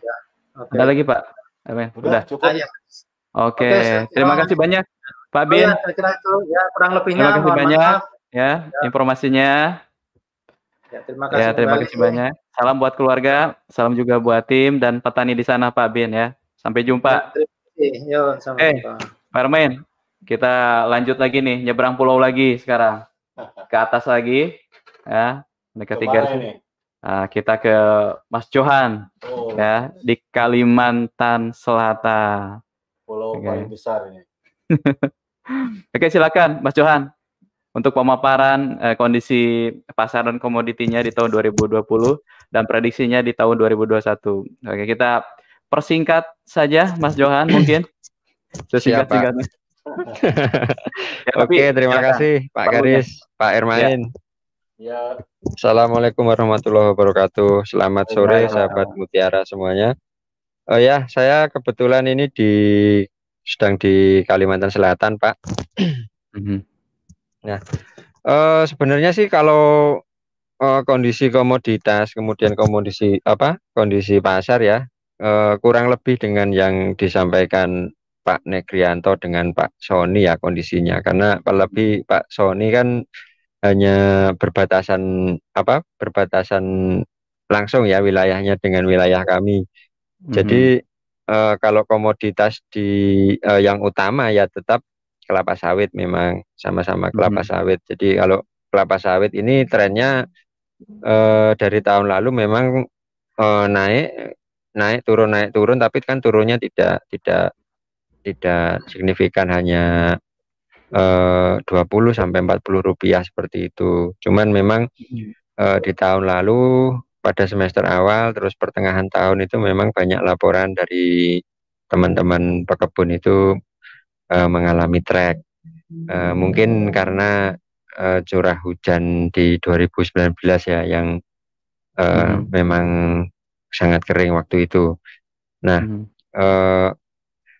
[SPEAKER 1] Ya, okay. Ada lagi Pak? Udah, Udah. cukup. Ah, ya. Oke, okay. okay. terima kasih banyak Pak Bin. Oh, ya, kira itu ya kurang lebihnya. Terima kasih banyak. Maaf ya, ya. informasinya. Ya, terima kasih. Ya, terima kasih banyak. Salam buat keluarga, salam juga buat tim dan petani di sana Pak Bin ya. Sampai jumpa. Ya, Yo, eh, Pak kita lanjut lagi nih, nyebrang pulau lagi sekarang. Ke atas lagi, ya. Dekat tiga. Nah, kita ke Mas Johan, oh. ya, di Kalimantan Selatan.
[SPEAKER 2] Pulau okay. paling besar ini.
[SPEAKER 1] Oke, silakan Mas Johan untuk pemaparan eh, kondisi pasaran komoditinya di tahun 2020 dan prediksinya di tahun 2021. Oke, kita persingkat saja Mas Johan mungkin.
[SPEAKER 9] Sesingkat-singkatnya. ya, Oke, terima ya, kasih Pak Garis, ya. Pak Ermain. Ya. Assalamualaikum warahmatullahi wabarakatuh. Selamat sore sahabat Mutiara semuanya. Oh ya, saya kebetulan ini di sedang di Kalimantan Selatan, Pak. Mm -hmm. Nah, uh, sebenarnya sih kalau uh, kondisi komoditas, kemudian kondisi apa, kondisi pasar ya, uh, kurang lebih dengan yang disampaikan Pak Negrianto dengan Pak Sony ya kondisinya, karena lebih Pak Sony kan hanya berbatasan apa, berbatasan langsung ya wilayahnya dengan wilayah kami. Jadi mm -hmm. uh, kalau komoditas di uh, yang utama ya tetap kelapa sawit memang sama-sama kelapa hmm. sawit. Jadi kalau kelapa sawit ini trennya eh, dari tahun lalu memang eh, naik naik turun naik turun tapi kan turunnya tidak tidak tidak signifikan hanya eh, 20 sampai 40 rupiah seperti itu. Cuman memang eh, di tahun lalu pada semester awal terus pertengahan tahun itu memang banyak laporan dari teman-teman pekebun itu uh, mengalami trek. Uh, mungkin karena uh, curah hujan di 2019 ya yang uh, hmm. memang sangat kering waktu itu. Nah, hmm. uh,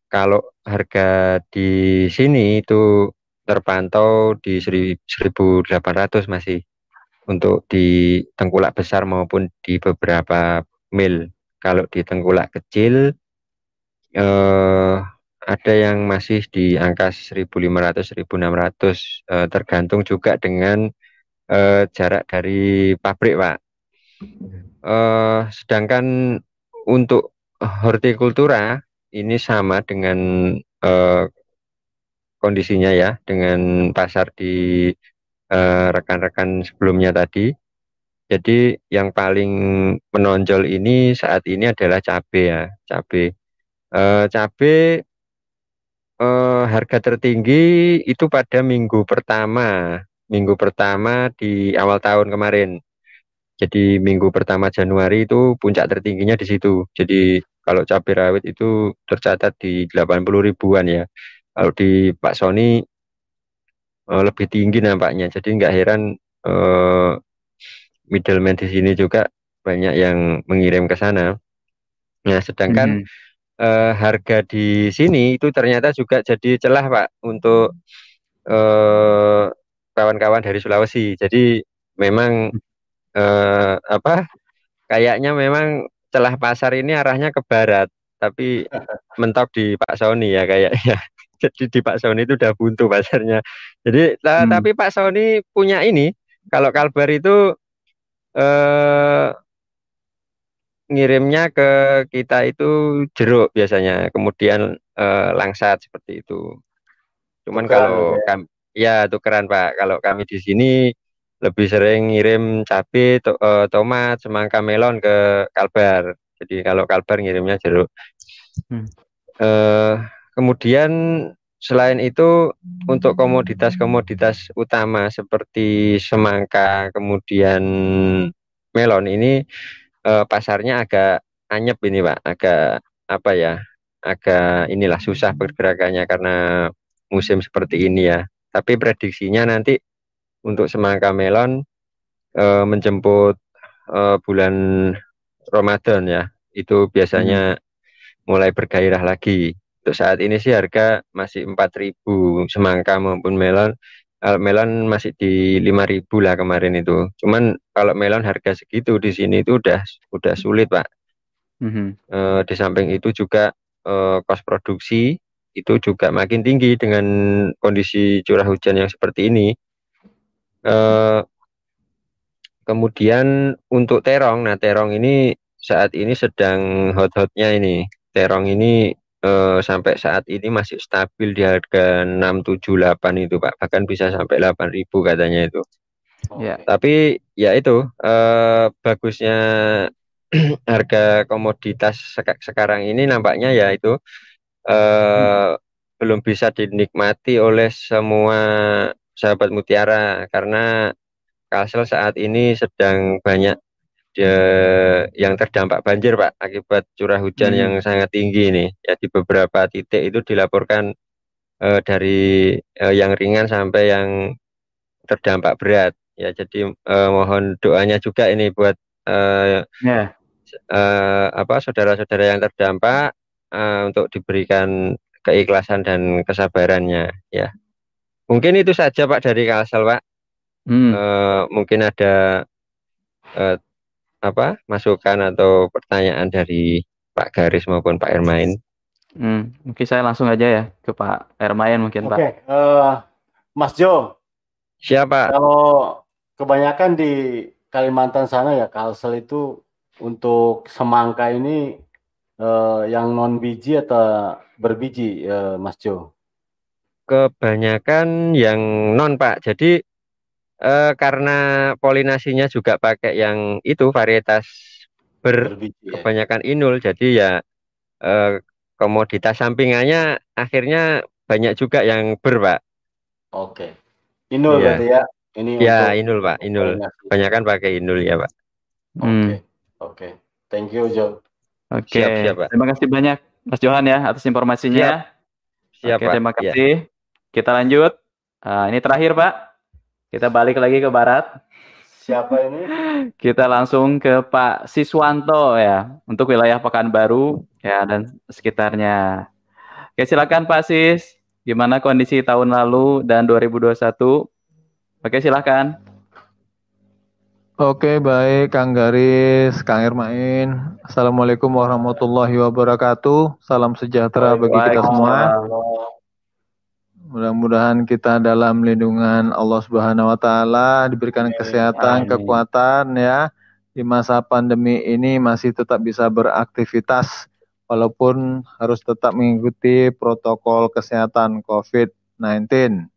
[SPEAKER 9] kalau harga di sini itu terpantau di 1.800 masih untuk di tengkulak besar maupun di beberapa mil. Kalau di tengkulak kecil eh, ada yang masih di angka 1.500 1.600 eh, tergantung juga dengan eh, jarak dari pabrik Pak. Eh, sedangkan untuk hortikultura ini sama dengan eh, kondisinya ya dengan pasar di eh, rekan-rekan sebelumnya tadi. Jadi yang paling menonjol ini saat ini adalah cabai ya cabai. Eh, cabai eh, harga tertinggi itu pada minggu pertama, minggu pertama di awal tahun kemarin. Jadi minggu pertama Januari itu puncak tertingginya di situ. Jadi kalau cabai rawit itu tercatat di 80 ribuan ya. Kalau di Pak Sony eh, lebih tinggi nampaknya. Jadi nggak heran eh, middleman di sini juga banyak yang mengirim ke sana. Nah, sedangkan hmm eh, harga di sini itu ternyata juga jadi celah Pak untuk eh, kawan-kawan dari Sulawesi. Jadi memang eh, apa kayaknya memang celah pasar ini arahnya ke barat tapi mentok di Pak Sony ya kayaknya jadi di Pak Sony itu udah buntu pasarnya jadi hmm. tapi Pak Sony punya ini kalau Kalbar itu eh, ngirimnya ke kita itu jeruk biasanya kemudian eh, langsat seperti itu cuman tukeran kalau ya. kami ya tukeran Pak kalau kami di sini lebih sering ngirim cabai, to, uh, tomat, semangka melon ke Kalbar. Jadi kalau Kalbar ngirimnya jeruk. Hmm. Uh, kemudian selain itu untuk komoditas-komoditas utama seperti semangka, kemudian melon ini uh, pasarnya agak anyep ini Pak, agak apa ya? agak inilah susah pergerakannya karena musim seperti ini ya. Tapi prediksinya nanti untuk semangka melon e, menjemput e, bulan Ramadan ya itu biasanya hmm. mulai bergairah lagi untuk saat ini sih harga masih 4000 semangka maupun melon kalau melon masih di 5000 lah kemarin itu cuman kalau melon harga segitu di sini itu udah udah sulit pak hmm. e, di samping itu juga e, kos produksi itu juga makin tinggi dengan kondisi curah hujan yang seperti ini Eh, kemudian untuk terong, nah terong ini saat ini sedang hot-hotnya ini. Terong ini eh, sampai saat ini masih stabil di harga 678 itu Pak, bahkan bisa sampai 8000 katanya itu. Oh. Ya. Tapi ya itu eh, bagusnya harga komoditas sek sekarang ini nampaknya ya itu eh, hmm. belum bisa dinikmati oleh semua sahabat Mutiara karena Kalsel saat ini sedang banyak de, yang terdampak banjir Pak akibat curah hujan hmm. yang sangat tinggi ini ya di beberapa titik itu dilaporkan eh, dari eh, yang ringan sampai yang terdampak berat ya jadi eh, mohon doanya juga ini buat eh, yeah. eh, apa saudara-saudara yang terdampak eh, untuk diberikan keikhlasan dan kesabarannya ya Mungkin itu saja Pak dari Kalsel Pak. Hmm. Mungkin ada e, apa masukan atau pertanyaan dari Pak Garis maupun Pak Ermain.
[SPEAKER 1] Hmm, mungkin saya langsung aja ya ke Pak Ermain mungkin Oke,
[SPEAKER 2] Pak. Uh, Mas Jo.
[SPEAKER 9] Siapa?
[SPEAKER 2] Kalau kebanyakan di Kalimantan sana ya Kalsel itu untuk semangka ini uh, yang non biji atau berbiji uh, Mas Jo?
[SPEAKER 9] kebanyakan yang non Pak. Jadi eh, karena polinasinya juga pakai yang itu varietas ber Berbiji, ya. kebanyakan inul. Jadi ya eh, komoditas sampingannya akhirnya banyak juga yang ber Pak.
[SPEAKER 2] Oke. Inul ya. berarti ya.
[SPEAKER 9] Ini ya inul Pak, inul. Kebanyakan pakai inul ya Pak.
[SPEAKER 2] Oke. Hmm. Oke. Thank you Jo.
[SPEAKER 1] Oke. Siap, siap, Pak. Terima kasih banyak Mas Johan ya atas informasinya. Siap. Siap, Oke, Pak. terima iya. kasih. Ya. Kita lanjut. Uh, ini terakhir, Pak. Kita balik lagi ke barat.
[SPEAKER 2] Siapa ini?
[SPEAKER 1] Kita langsung ke Pak Siswanto ya, untuk wilayah Pekanbaru ya dan sekitarnya. Oke, silakan Pak Sis. Gimana kondisi tahun lalu dan 2021? Oke, silakan.
[SPEAKER 10] Oke, baik Kang Garis, Kang Irmain. Assalamualaikum warahmatullahi wabarakatuh. Salam sejahtera bagi kita semua. Mudah-mudahan kita dalam lindungan Allah Subhanahu wa taala diberikan kesehatan, kekuatan ya di masa pandemi ini masih tetap bisa beraktivitas walaupun harus tetap mengikuti protokol kesehatan COVID-19.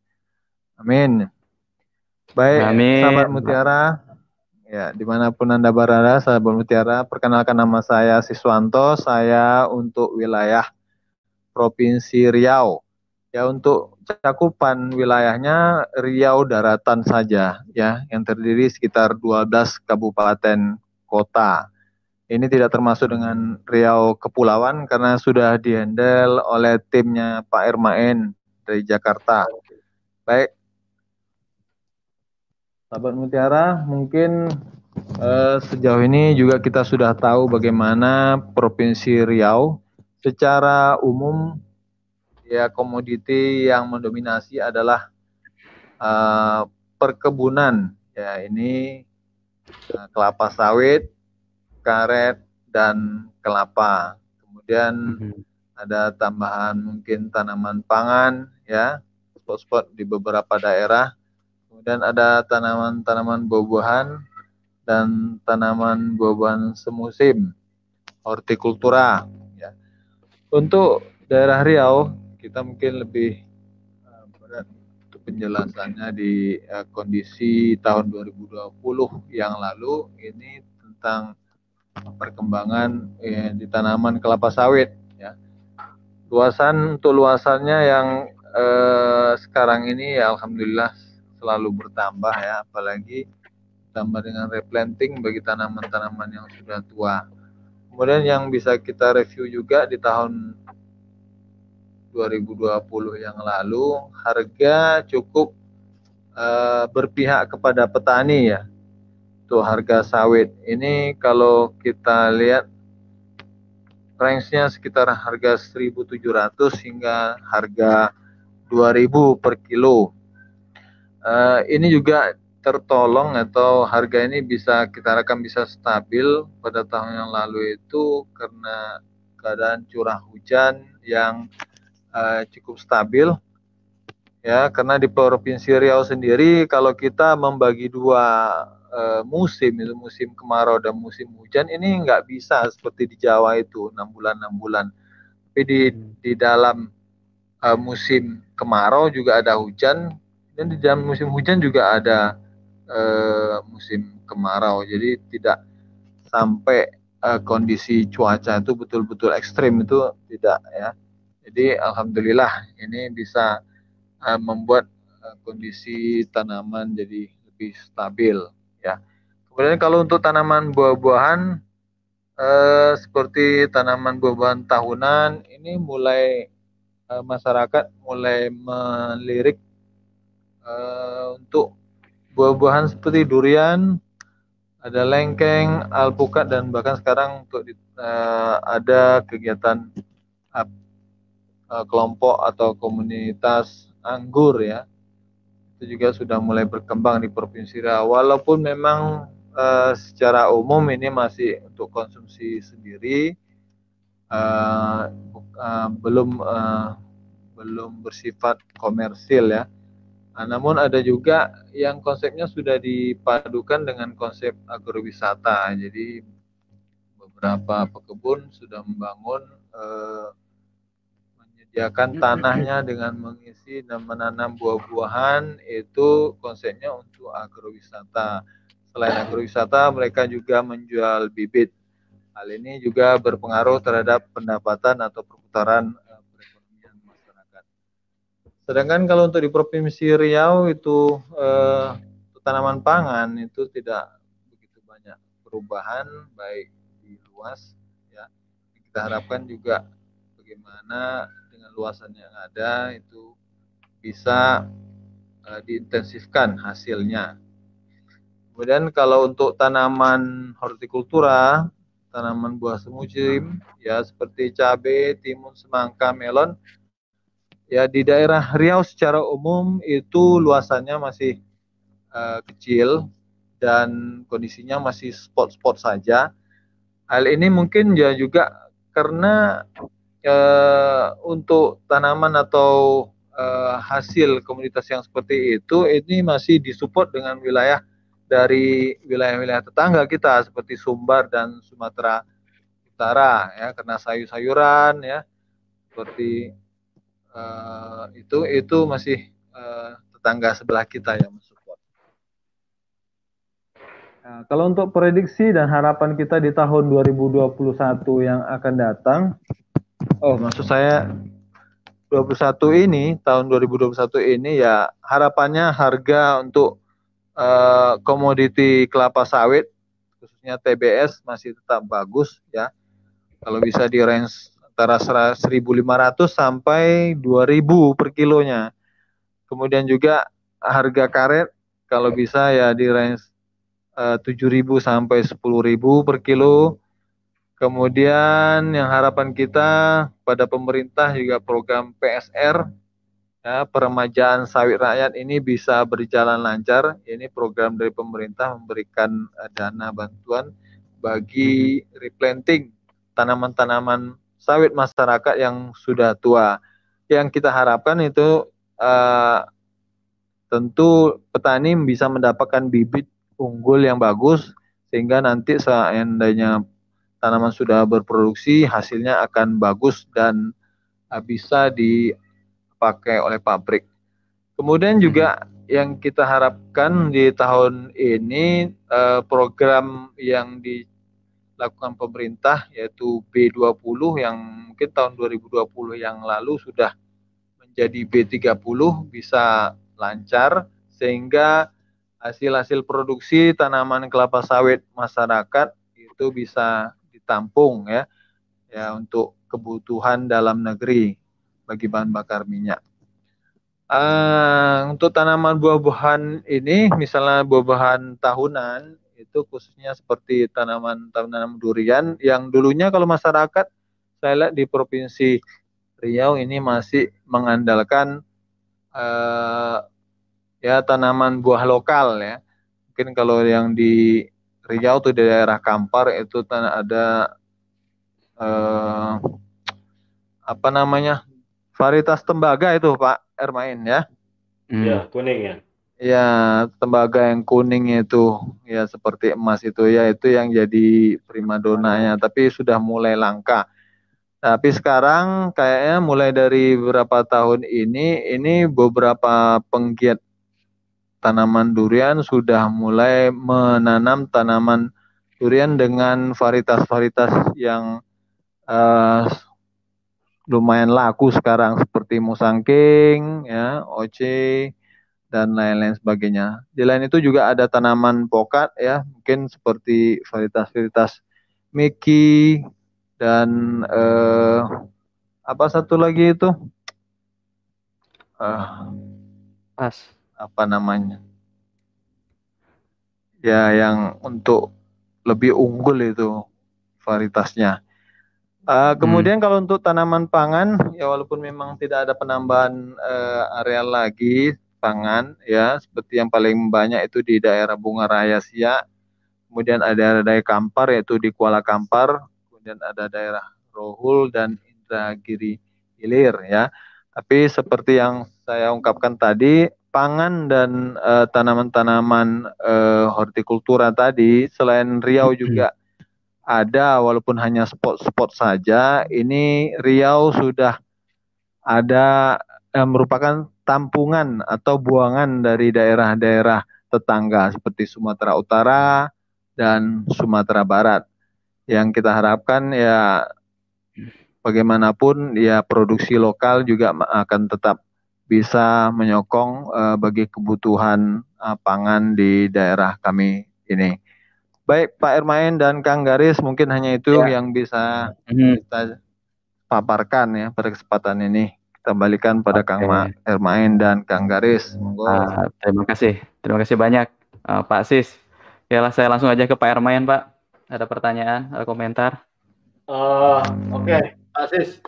[SPEAKER 10] Amin. Baik, Amin. sahabat Mutiara, ya di mana pun anda berada, sahabat Mutiara, perkenalkan nama saya Siswanto, saya untuk wilayah Provinsi Riau. Ya untuk cakupan wilayahnya Riau daratan saja ya yang terdiri sekitar 12 kabupaten kota. Ini tidak termasuk dengan Riau Kepulauan karena sudah dihandle oleh timnya Pak Ermain dari Jakarta. Baik. Sahabat Mutiara, mungkin eh, sejauh ini juga kita sudah tahu bagaimana Provinsi Riau secara umum ya komoditi yang mendominasi adalah uh, perkebunan Ya, ini uh, kelapa sawit, karet, dan kelapa. Kemudian mm -hmm. ada tambahan mungkin tanaman pangan, ya, spot-spot di beberapa daerah. Kemudian ada tanaman-tanaman buah-buahan dan tanaman buah-buahan semusim, hortikultura. Ya. Untuk daerah Riau, kita mungkin lebih uh, berat untuk penjelasannya di uh, kondisi tahun 2020 yang lalu ini tentang perkembangan eh, di tanaman kelapa sawit. Ya. Luasan untuk luasannya yang eh, sekarang ini ya alhamdulillah selalu bertambah ya apalagi tambah dengan replanting bagi tanaman-tanaman yang sudah tua. Kemudian yang bisa kita review juga di tahun 2020 yang lalu harga cukup uh, berpihak kepada petani ya. Untuk harga sawit ini kalau kita lihat range-nya sekitar harga 1.700 hingga harga 2000 per kilo. Uh, ini juga tertolong atau harga ini bisa kita harapkan bisa stabil pada tahun yang lalu itu karena keadaan curah hujan yang uh, cukup stabil ya karena di provinsi Riau sendiri kalau kita membagi dua uh, musim itu musim kemarau dan musim hujan ini nggak bisa seperti di Jawa itu enam bulan enam bulan tapi di di dalam uh, musim kemarau juga ada hujan dan di dalam musim hujan juga ada uh, musim kemarau. Jadi tidak sampai uh, kondisi cuaca itu betul-betul ekstrim itu tidak ya. Jadi alhamdulillah ini bisa uh, membuat uh, kondisi tanaman jadi lebih stabil ya. Kemudian kalau untuk tanaman buah-buahan uh, seperti tanaman buah-buahan tahunan ini mulai uh, masyarakat mulai melirik uh, untuk buah-buahan seperti durian, ada lengkeng, alpukat dan bahkan sekarang untuk uh, ada kegiatan uh, kelompok atau komunitas anggur ya. Itu juga sudah mulai berkembang di Provinsi Riau. Walaupun memang uh, secara umum ini masih untuk konsumsi sendiri uh, uh, belum uh, belum bersifat komersil ya Nah, namun ada juga yang konsepnya sudah dipadukan dengan konsep agrowisata. Jadi beberapa pekebun sudah membangun eh, menyediakan tanahnya dengan mengisi dan menanam buah-buahan itu konsepnya untuk agrowisata. Selain agrowisata, mereka juga menjual bibit. Hal ini juga berpengaruh terhadap pendapatan atau perputaran Sedangkan kalau untuk di Provinsi Riau itu eh, tanaman pangan itu tidak begitu banyak perubahan baik di luas ya. Kita harapkan juga bagaimana luasan yang ada itu bisa eh, diintensifkan hasilnya. Kemudian kalau untuk tanaman hortikultura, tanaman buah semusim ya seperti cabai, timun, semangka, melon Ya di daerah Riau secara umum itu luasannya masih uh, kecil dan kondisinya masih spot-spot saja. Hal ini mungkin ya juga karena uh, untuk tanaman atau uh, hasil komunitas yang seperti itu ini masih disupport dengan wilayah dari wilayah-wilayah tetangga kita seperti Sumbar dan Sumatera Utara ya karena sayur-sayuran ya seperti uh, itu itu masih tetangga sebelah kita yang mensupport. Nah, kalau untuk prediksi dan harapan kita di tahun 2021 yang akan datang, oh maksud saya 21 ini tahun 2021 ini ya harapannya harga untuk uh, komoditi kelapa sawit khususnya TBS masih tetap bagus ya. Kalau bisa di range antara 1.500 sampai 2.000 per kilonya. Kemudian juga harga karet kalau bisa ya di range uh, 7.000 sampai 10.000 per kilo. Kemudian yang harapan kita pada pemerintah juga program PSR ya, peremajaan sawit rakyat ini bisa berjalan lancar. Ini program dari pemerintah memberikan uh, dana bantuan bagi replanting tanaman-tanaman sawit masyarakat yang sudah tua. Yang kita harapkan itu uh, tentu petani bisa mendapatkan bibit unggul yang bagus sehingga nanti seandainya tanaman sudah berproduksi hasilnya akan bagus dan uh, bisa di dipakai oleh pabrik. Kemudian juga hmm. yang kita harapkan di tahun ini eh, program yang dilakukan pemerintah yaitu B20 yang mungkin tahun 2020 yang lalu sudah menjadi B30 bisa lancar sehingga hasil-hasil produksi tanaman kelapa sawit masyarakat itu bisa ditampung ya ya untuk kebutuhan dalam negeri bagi bahan bakar minyak. Uh, untuk tanaman buah-buahan ini, misalnya buah-buahan tahunan, itu khususnya seperti tanaman tanaman durian yang dulunya kalau masyarakat saya lihat di provinsi Riau ini masih mengandalkan uh, ya tanaman buah lokal ya. Mungkin kalau yang di Riau tuh di daerah Kampar itu ada uh, apa namanya Varietas tembaga itu Pak Ermain ya.
[SPEAKER 2] Iya, hmm. kuning ya.
[SPEAKER 10] Ya, tembaga yang kuning itu ya seperti emas itu ya itu yang jadi primadonanya tapi sudah mulai langka. Tapi sekarang kayaknya mulai dari beberapa tahun ini ini beberapa penggiat tanaman durian sudah mulai menanam tanaman durian dengan varietas-varietas yang uh, lumayan laku sekarang seperti musangking, ya, oce dan lain-lain sebagainya. Di lain itu juga ada tanaman pokat ya, mungkin seperti varietas-varietas Mickey dan eh, apa satu lagi itu? Uh, Pas. Apa namanya? Ya, yang untuk lebih unggul itu varietasnya. Uh, kemudian hmm. kalau untuk tanaman pangan, ya walaupun memang tidak ada penambahan uh, area lagi pangan, ya seperti yang paling banyak itu di daerah Bunga Raya Sia, kemudian ada daerah Kampar yaitu di Kuala Kampar, kemudian ada daerah Rohul dan Indragiri Hilir, ya. Tapi seperti yang saya ungkapkan tadi, pangan dan uh, tanaman-tanaman uh, hortikultura tadi, selain Riau juga ada walaupun hanya spot-spot saja. Ini Riau sudah ada eh, merupakan tampungan atau buangan dari daerah-daerah tetangga seperti Sumatera Utara dan Sumatera Barat. Yang kita harapkan ya bagaimanapun ya produksi lokal juga akan tetap bisa menyokong uh, bagi kebutuhan uh, pangan di daerah kami ini. Baik Pak Ermain dan Kang Garis mungkin hanya itu ya. yang bisa hmm. kita paparkan ya pada kesempatan ini. Kita balikan pada okay. Kang Ermain dan Kang Garis.
[SPEAKER 1] Uh, terima kasih, terima kasih banyak uh, Pak Sis. Ya lah saya langsung aja ke Pak Ermain Pak. Ada pertanyaan, ada komentar?
[SPEAKER 2] Uh, Oke, okay. Pak Sis.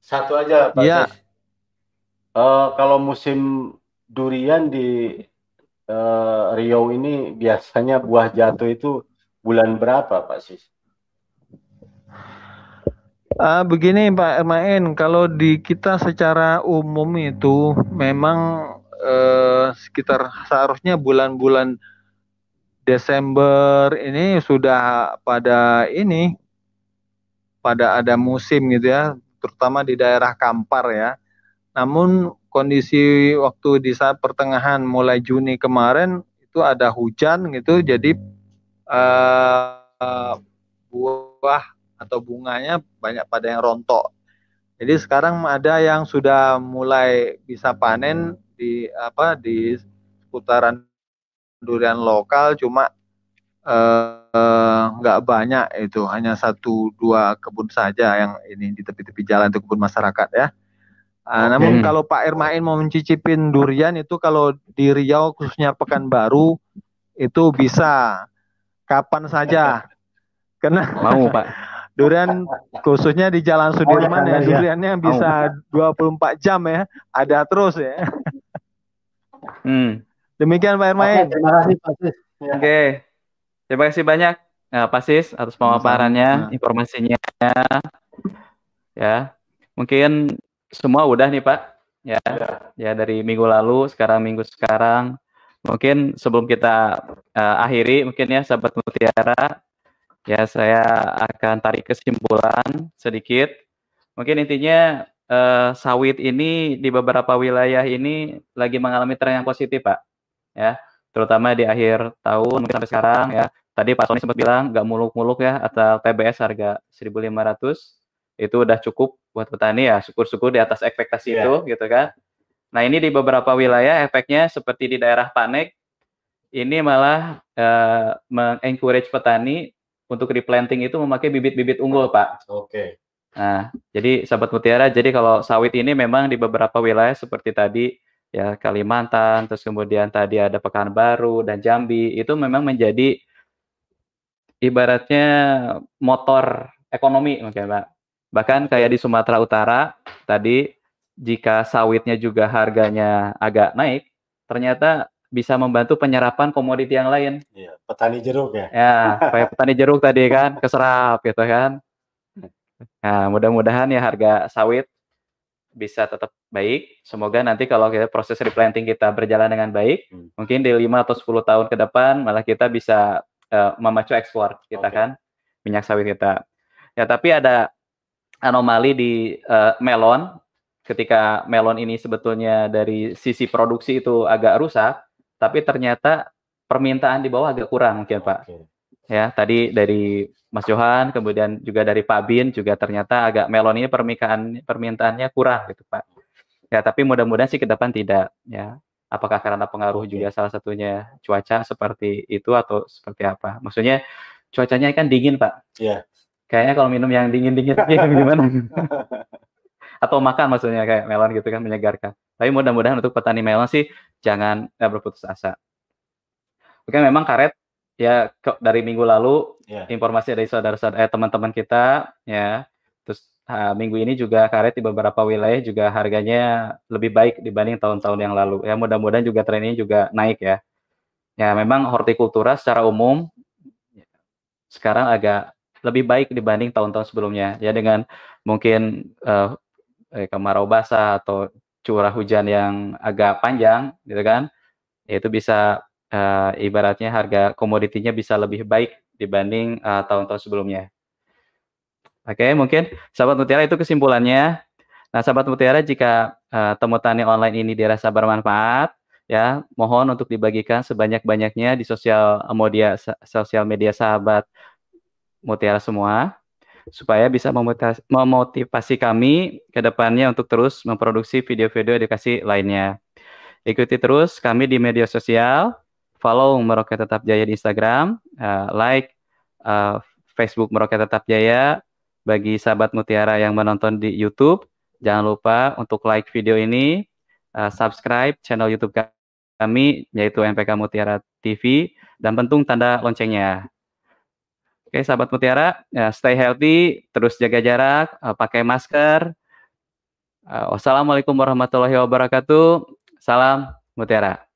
[SPEAKER 2] Satu aja Pak ya. Sis. Uh, kalau musim durian di uh, Rio ini biasanya buah jatuh itu bulan berapa Pak Sis?
[SPEAKER 10] Uh, begini Pak Ermain, kalau di kita secara umum itu memang uh, sekitar seharusnya bulan-bulan Desember ini sudah pada ini pada ada musim gitu ya, terutama di daerah Kampar ya. Namun kondisi waktu di saat pertengahan mulai Juni kemarin itu ada hujan gitu jadi uh, buah atau bunganya banyak pada yang rontok. Jadi sekarang ada yang sudah mulai bisa panen di apa di seputaran durian lokal cuma nggak uh, banyak itu hanya satu dua kebun saja yang ini di tepi-tepi jalan itu kebun masyarakat ya. Uh, okay. Namun kalau Pak Ermain mau mencicipin durian itu kalau di Riau khususnya Pekanbaru itu bisa kapan saja. Karena
[SPEAKER 1] mau Pak.
[SPEAKER 10] durian khususnya di Jalan Sudirman oh, ya, ya duriannya ya. bisa oh. 24 jam ya, ada terus ya. Hmm. Demikian Pak Ermain.
[SPEAKER 1] terima kasih Pak Sis. Ya. Oke. Terima kasih banyak uh, Pak Sis atas pemaparannya, informasinya. Ya. Mungkin semua udah nih Pak. Ya. Ya dari minggu lalu, sekarang minggu sekarang. Mungkin sebelum kita uh, akhiri mungkin ya sahabat Mutiara Ya, saya akan tarik kesimpulan sedikit. Mungkin intinya eh, sawit ini di beberapa wilayah ini lagi mengalami tren yang positif, Pak. Ya, terutama di akhir tahun mungkin sampai sekarang ya. Tadi Pak Sony sempat bilang nggak muluk-muluk ya atau TBS harga 1.500 itu udah cukup buat petani ya. Syukur-syukur di atas ekspektasi yeah. itu gitu kan. Nah, ini di beberapa wilayah efeknya seperti di daerah Panek ini malah uh, mengencourage petani untuk replanting itu memakai bibit-bibit unggul, Pak.
[SPEAKER 2] Oke. Okay.
[SPEAKER 1] Nah, jadi sahabat mutiara, jadi kalau sawit ini memang di beberapa wilayah seperti tadi ya Kalimantan, terus kemudian tadi ada Pekanbaru dan Jambi itu memang menjadi ibaratnya motor ekonomi mungkin Pak. Bahkan kayak di Sumatera Utara tadi jika sawitnya juga harganya agak naik, ternyata bisa membantu penyerapan komoditi yang lain.
[SPEAKER 2] Iya, petani jeruk ya.
[SPEAKER 1] Ya, kayak petani jeruk tadi kan keserap gitu kan. Nah, mudah-mudahan ya harga sawit bisa tetap baik. Semoga nanti kalau kita proses replanting kita berjalan dengan baik, hmm. mungkin di 5 atau 10 tahun ke depan malah kita bisa uh, memacu ekspor kita okay. kan minyak sawit kita. Ya, tapi ada anomali di uh, melon ketika melon ini sebetulnya dari sisi produksi itu agak rusak, tapi ternyata permintaan di bawah agak kurang mungkin Pak. Ya, tadi dari Mas Johan, kemudian juga dari Pak Bin juga ternyata agak melon ini permintaan permintaannya kurang gitu Pak. Ya, tapi mudah-mudahan sih ke depan tidak ya. Apakah karena pengaruh juga salah satunya cuaca seperti itu atau seperti apa? Maksudnya cuacanya kan dingin Pak.
[SPEAKER 2] Iya.
[SPEAKER 1] Kayaknya kalau minum yang dingin-dingin gimana? atau makan maksudnya kayak melon gitu kan menyegarkan. Tapi mudah-mudahan untuk petani melon sih jangan eh, berputus asa. Oke, memang karet ya dari minggu lalu yeah. informasi dari saudara-saudara eh, teman-teman kita ya. Terus uh, minggu ini juga karet di beberapa wilayah juga harganya lebih baik dibanding tahun-tahun yang lalu. Ya mudah-mudahan juga tren ini juga naik ya. Ya memang hortikultura secara umum sekarang agak lebih baik dibanding tahun-tahun sebelumnya. Ya dengan mungkin uh, kemarau basah atau curah hujan yang agak panjang gitu kan itu bisa uh, ibaratnya harga komoditinya bisa lebih baik dibanding eh, tahun-tahun sebelumnya. Oke, mungkin sahabat mutiara itu kesimpulannya. Nah, sahabat mutiara jika uh, temu tani online ini dirasa bermanfaat, ya mohon untuk dibagikan sebanyak-banyaknya di sosial media sosial media sahabat mutiara semua supaya bisa memotivasi kami ke depannya untuk terus memproduksi video-video edukasi lainnya. Ikuti terus kami di media sosial, follow Meroket Tetap Jaya di Instagram, uh, like uh, Facebook Meroket Tetap Jaya. Bagi sahabat Mutiara yang menonton di YouTube, jangan lupa untuk like video ini, uh, subscribe channel YouTube kami, yaitu MPK Mutiara TV, dan pentung tanda loncengnya. Oke, sahabat Mutiara, ya, stay healthy, terus jaga jarak, uh, pakai masker. Uh, wassalamualaikum warahmatullahi wabarakatuh. Salam Mutiara.